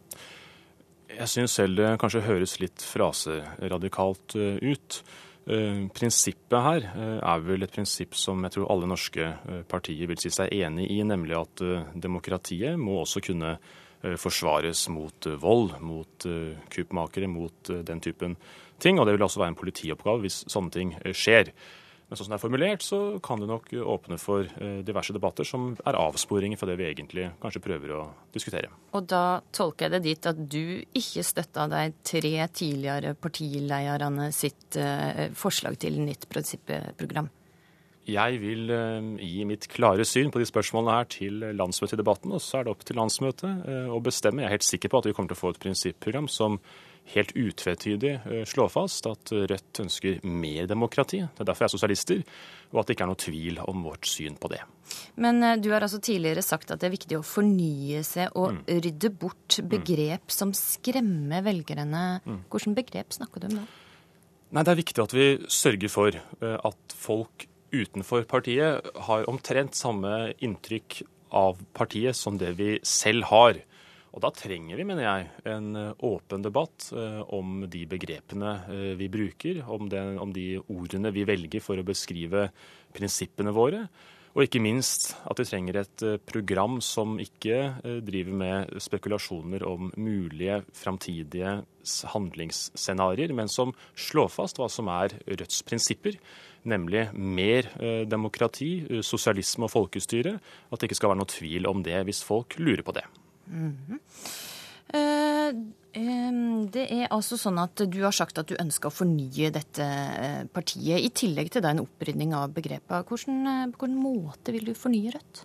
Jeg syns selv det kanskje høres litt fraseradikalt eh, ut. Eh, prinsippet her eh, er vel et prinsipp som jeg tror alle norske partier vil si seg enig i, nemlig at demokratiet må også kunne forsvares mot vold, mot kuppmakere, mot den typen ting. Og det vil også være en politioppgave hvis sånne ting skjer. Men sånn som det er formulert, så kan det nok åpne for eh, diverse debatter som er avsporinger fra det vi egentlig kanskje prøver å diskutere. Og da tolker jeg det dit at du ikke støtta de tre tidligere partilederne sitt eh, forslag til nytt prinsipprogram? Jeg vil eh, gi mitt klare syn på de spørsmålene her til landsmøtet i debatten, og så er det opp til landsmøtet å bestemme. Jeg er helt sikker på at vi kommer til å få et prinsipprogram som helt utvetydig eh, slå fast at Rødt ønsker mer demokrati. Det er derfor jeg er sosialister, og at det ikke er noe tvil om vårt syn på det. Men eh, du har altså tidligere sagt at det er viktig å fornye seg og mm. rydde bort mm. begrep mm. som skremmer velgerne. Mm. Hvilke begrep snakker du om da? Nei, Det er viktig at vi sørger for eh, at folk utenfor partiet har omtrent samme inntrykk av partiet som det vi selv har. Og da trenger vi, mener jeg, en åpen debatt om de begrepene vi bruker, om, den, om de ordene vi velger for å beskrive prinsippene våre. Og ikke minst at vi trenger et eh, program som ikke eh, driver med spekulasjoner om mulige framtidige handlingsscenarioer, men som slår fast hva som er Rødts prinsipper. Nemlig mer eh, demokrati, sosialisme og folkestyre. At det ikke skal være noe tvil om det hvis folk lurer på det. Mm. Det er altså sånn at du har sagt at du ønsker å fornye dette eh, partiet, i tillegg til en opprydning av begrepet. Hvordan, eh, på hvilken måte vil du fornye Rødt?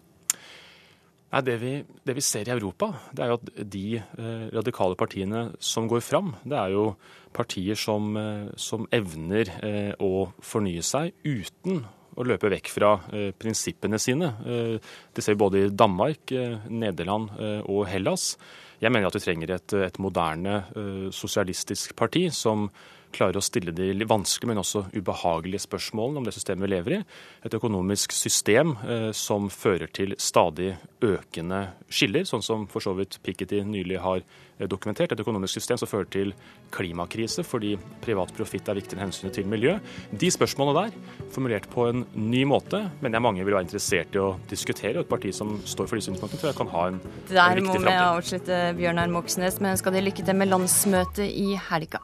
Nei, det vi, det vi, ser i Europa, det er jo at de eh, radikale partiene som går fram, det er jo partier som, som evner eh, å fornye seg uten å løpe vekk fra eh, prinsippene sine. det ser vi både i Danmark, Nederland og Hellas. Jeg mener at vi trenger et, et moderne sosialistisk parti som klarer å stille de vanskelige, men også ubehagelige spørsmålene om det systemet vi lever i. Et økonomisk system uh, som fører til stadig økende skiller, sånn som for så vidt Piketty nylig har uh, dokumentert. Et økonomisk system som fører til klimakrise fordi privat profitt er viktigere enn hensynet til miljø. De spørsmålene der, formulert på en ny måte, mener jeg mange vil være interessert i å diskutere. Og et parti som står for de synspunktene, tror jeg kan ha en, en riktig framtid. Der må vi avslutte Bjørnar Moxnes, men ønsker deg lykke til med landsmøtet i helga.